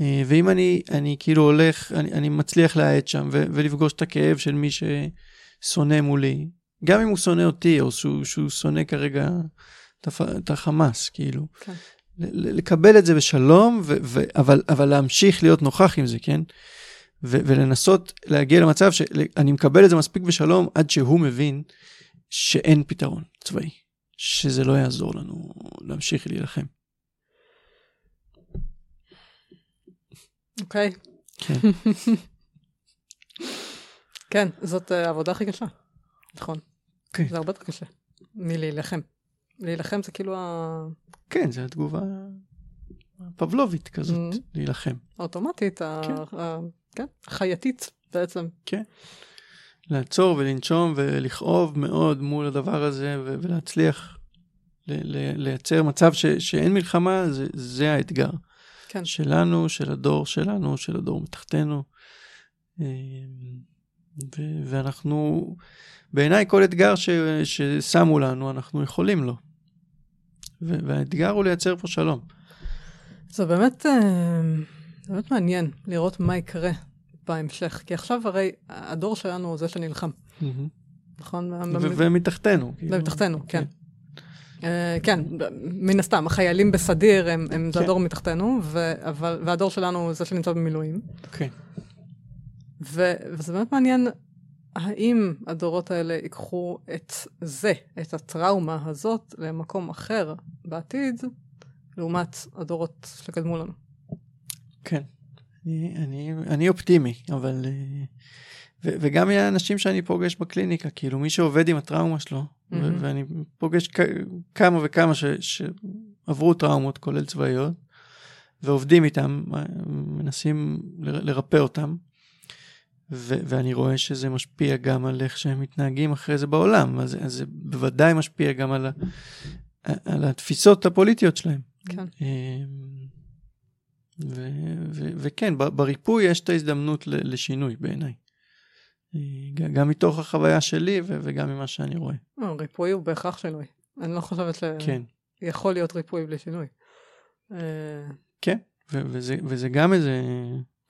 אה, ואם אני, אני כאילו הולך, אני, אני מצליח להאט שם ו, ולפגוש את הכאב של מי ששונא מולי, גם אם הוא שונא אותי או שהוא, שהוא שונא כרגע את החמאס, כאילו. כן. לקבל את זה בשלום, ו, ו, אבל, אבל להמשיך להיות נוכח עם זה, כן? ו, ולנסות להגיע למצב שאני מקבל את זה מספיק בשלום עד שהוא מבין שאין פתרון צבאי, שזה לא יעזור לנו להמשיך להילחם. אוקיי. כן. <laughs> כן, זאת העבודה הכי קשה, נכון. כן. זה הרבה יותר קשה מלהילחם. להילחם זה כאילו ה... כן, זה התגובה הפבלובית כזאת, mm-hmm. להילחם. האוטומטית, כן. כן, החייתית בעצם. כן. לעצור ולנשום ולכאוב מאוד מול הדבר הזה ולהצליח לייצר מצב שאין מלחמה, זה האתגר. כן. שלנו, של הדור שלנו, של הדור מתחתנו. אמ, ו- ואנחנו, בעיניי כל אתגר ש- ששמו לנו, אנחנו יכולים לו. והאתגר הוא לייצר פה שלום. זה באמת, אמ, זה באמת מעניין לראות מה יקרה בהמשך, כי עכשיו הרי הדור שלנו הוא זה שנלחם. נכון? ומתחתנו. כאילו. ומתחתנו, כן. כן. אה, כן, מן הסתם, החיילים בסדיר הם, הם כן. זה הדור מתחתנו, ו, אבל, והדור שלנו הוא זה שנמצא במילואים. כן. ו, וזה באמת מעניין, האם הדורות האלה ייקחו את זה, את הטראומה הזאת, למקום אחר בעתיד, לעומת הדורות שקדמו לנו. כן, אני, אני, אני אופטימי, אבל... Uh... ו- וגם האנשים שאני פוגש בקליניקה, כאילו מי שעובד עם הטראומה שלו, mm-hmm. ו- ואני פוגש כ- כמה וכמה ש- שעברו טראומות, כולל צבאיות, ועובדים איתם, מנסים לרפא אותם, ו- ואני רואה שזה משפיע גם על איך שהם מתנהגים אחרי זה בעולם, אז, אז זה בוודאי משפיע גם על, ה- על התפיסות הפוליטיות שלהם. כן. ו- ו- וכן, בריפוי יש את ההזדמנות לשינוי בעיניי. גם מתוך החוויה שלי ו- וגם ממה שאני רואה. לא, ריפוי הוא בהכרח שינוי. אני לא חושבת שיכול כן. להיות ריפוי בלי שינוי. אה, כן, ו- וזה, וזה גם איזה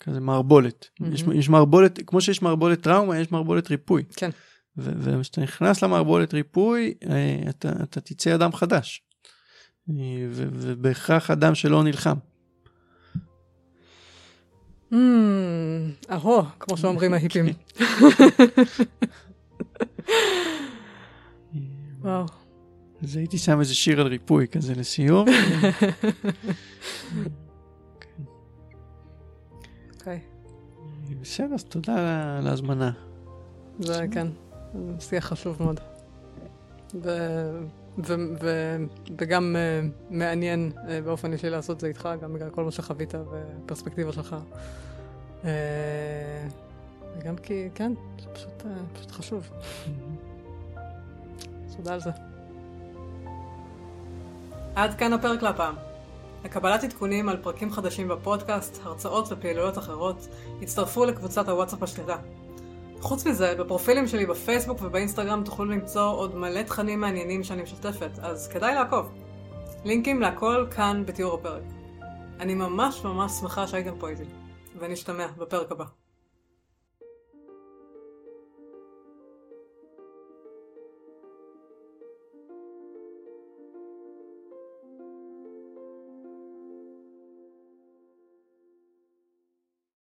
כזה מערבולת. Mm-hmm. יש, יש מערבולת, כמו שיש מערבולת טראומה, יש מערבולת ריפוי. כן. וכשאתה נכנס למערבולת ריפוי, אה, אתה, אתה תצא אדם חדש. אה, ובהכרח אדם שלא נלחם. אהו, כמו שאומרים ההיפים. <laughs> וואו. אז הייתי שם איזה שיר על ריפוי כזה לסיום. <laughs> בסדר, אז תודה על ההזמנה. זה כן, שיח חשוב מאוד. וגם אה, מעניין אה, באופן אישי לעשות זה איתך, גם בגלל כל מה שחווית ופרספקטיבה שלך. אה, וגם כי, כן, זה פשוט, פשוט חשוב. תודה על זה. עד כאן הפרק להפעם. לקבלת עדכונים על פרקים חדשים בפודקאסט, הרצאות ופעילויות אחרות, הצטרפו לקבוצת הוואטסאפ השליטה. חוץ מזה, בפרופילים שלי בפייסבוק ובאינסטגרם תוכלו למצוא עוד מלא תכנים מעניינים שאני משתפת, אז כדאי לעקוב. לינקים להכל כאן בתיאור הפרק. אני ממש ממש שמחה שהייתם פה איתי, ונשתמע בפרק הבא.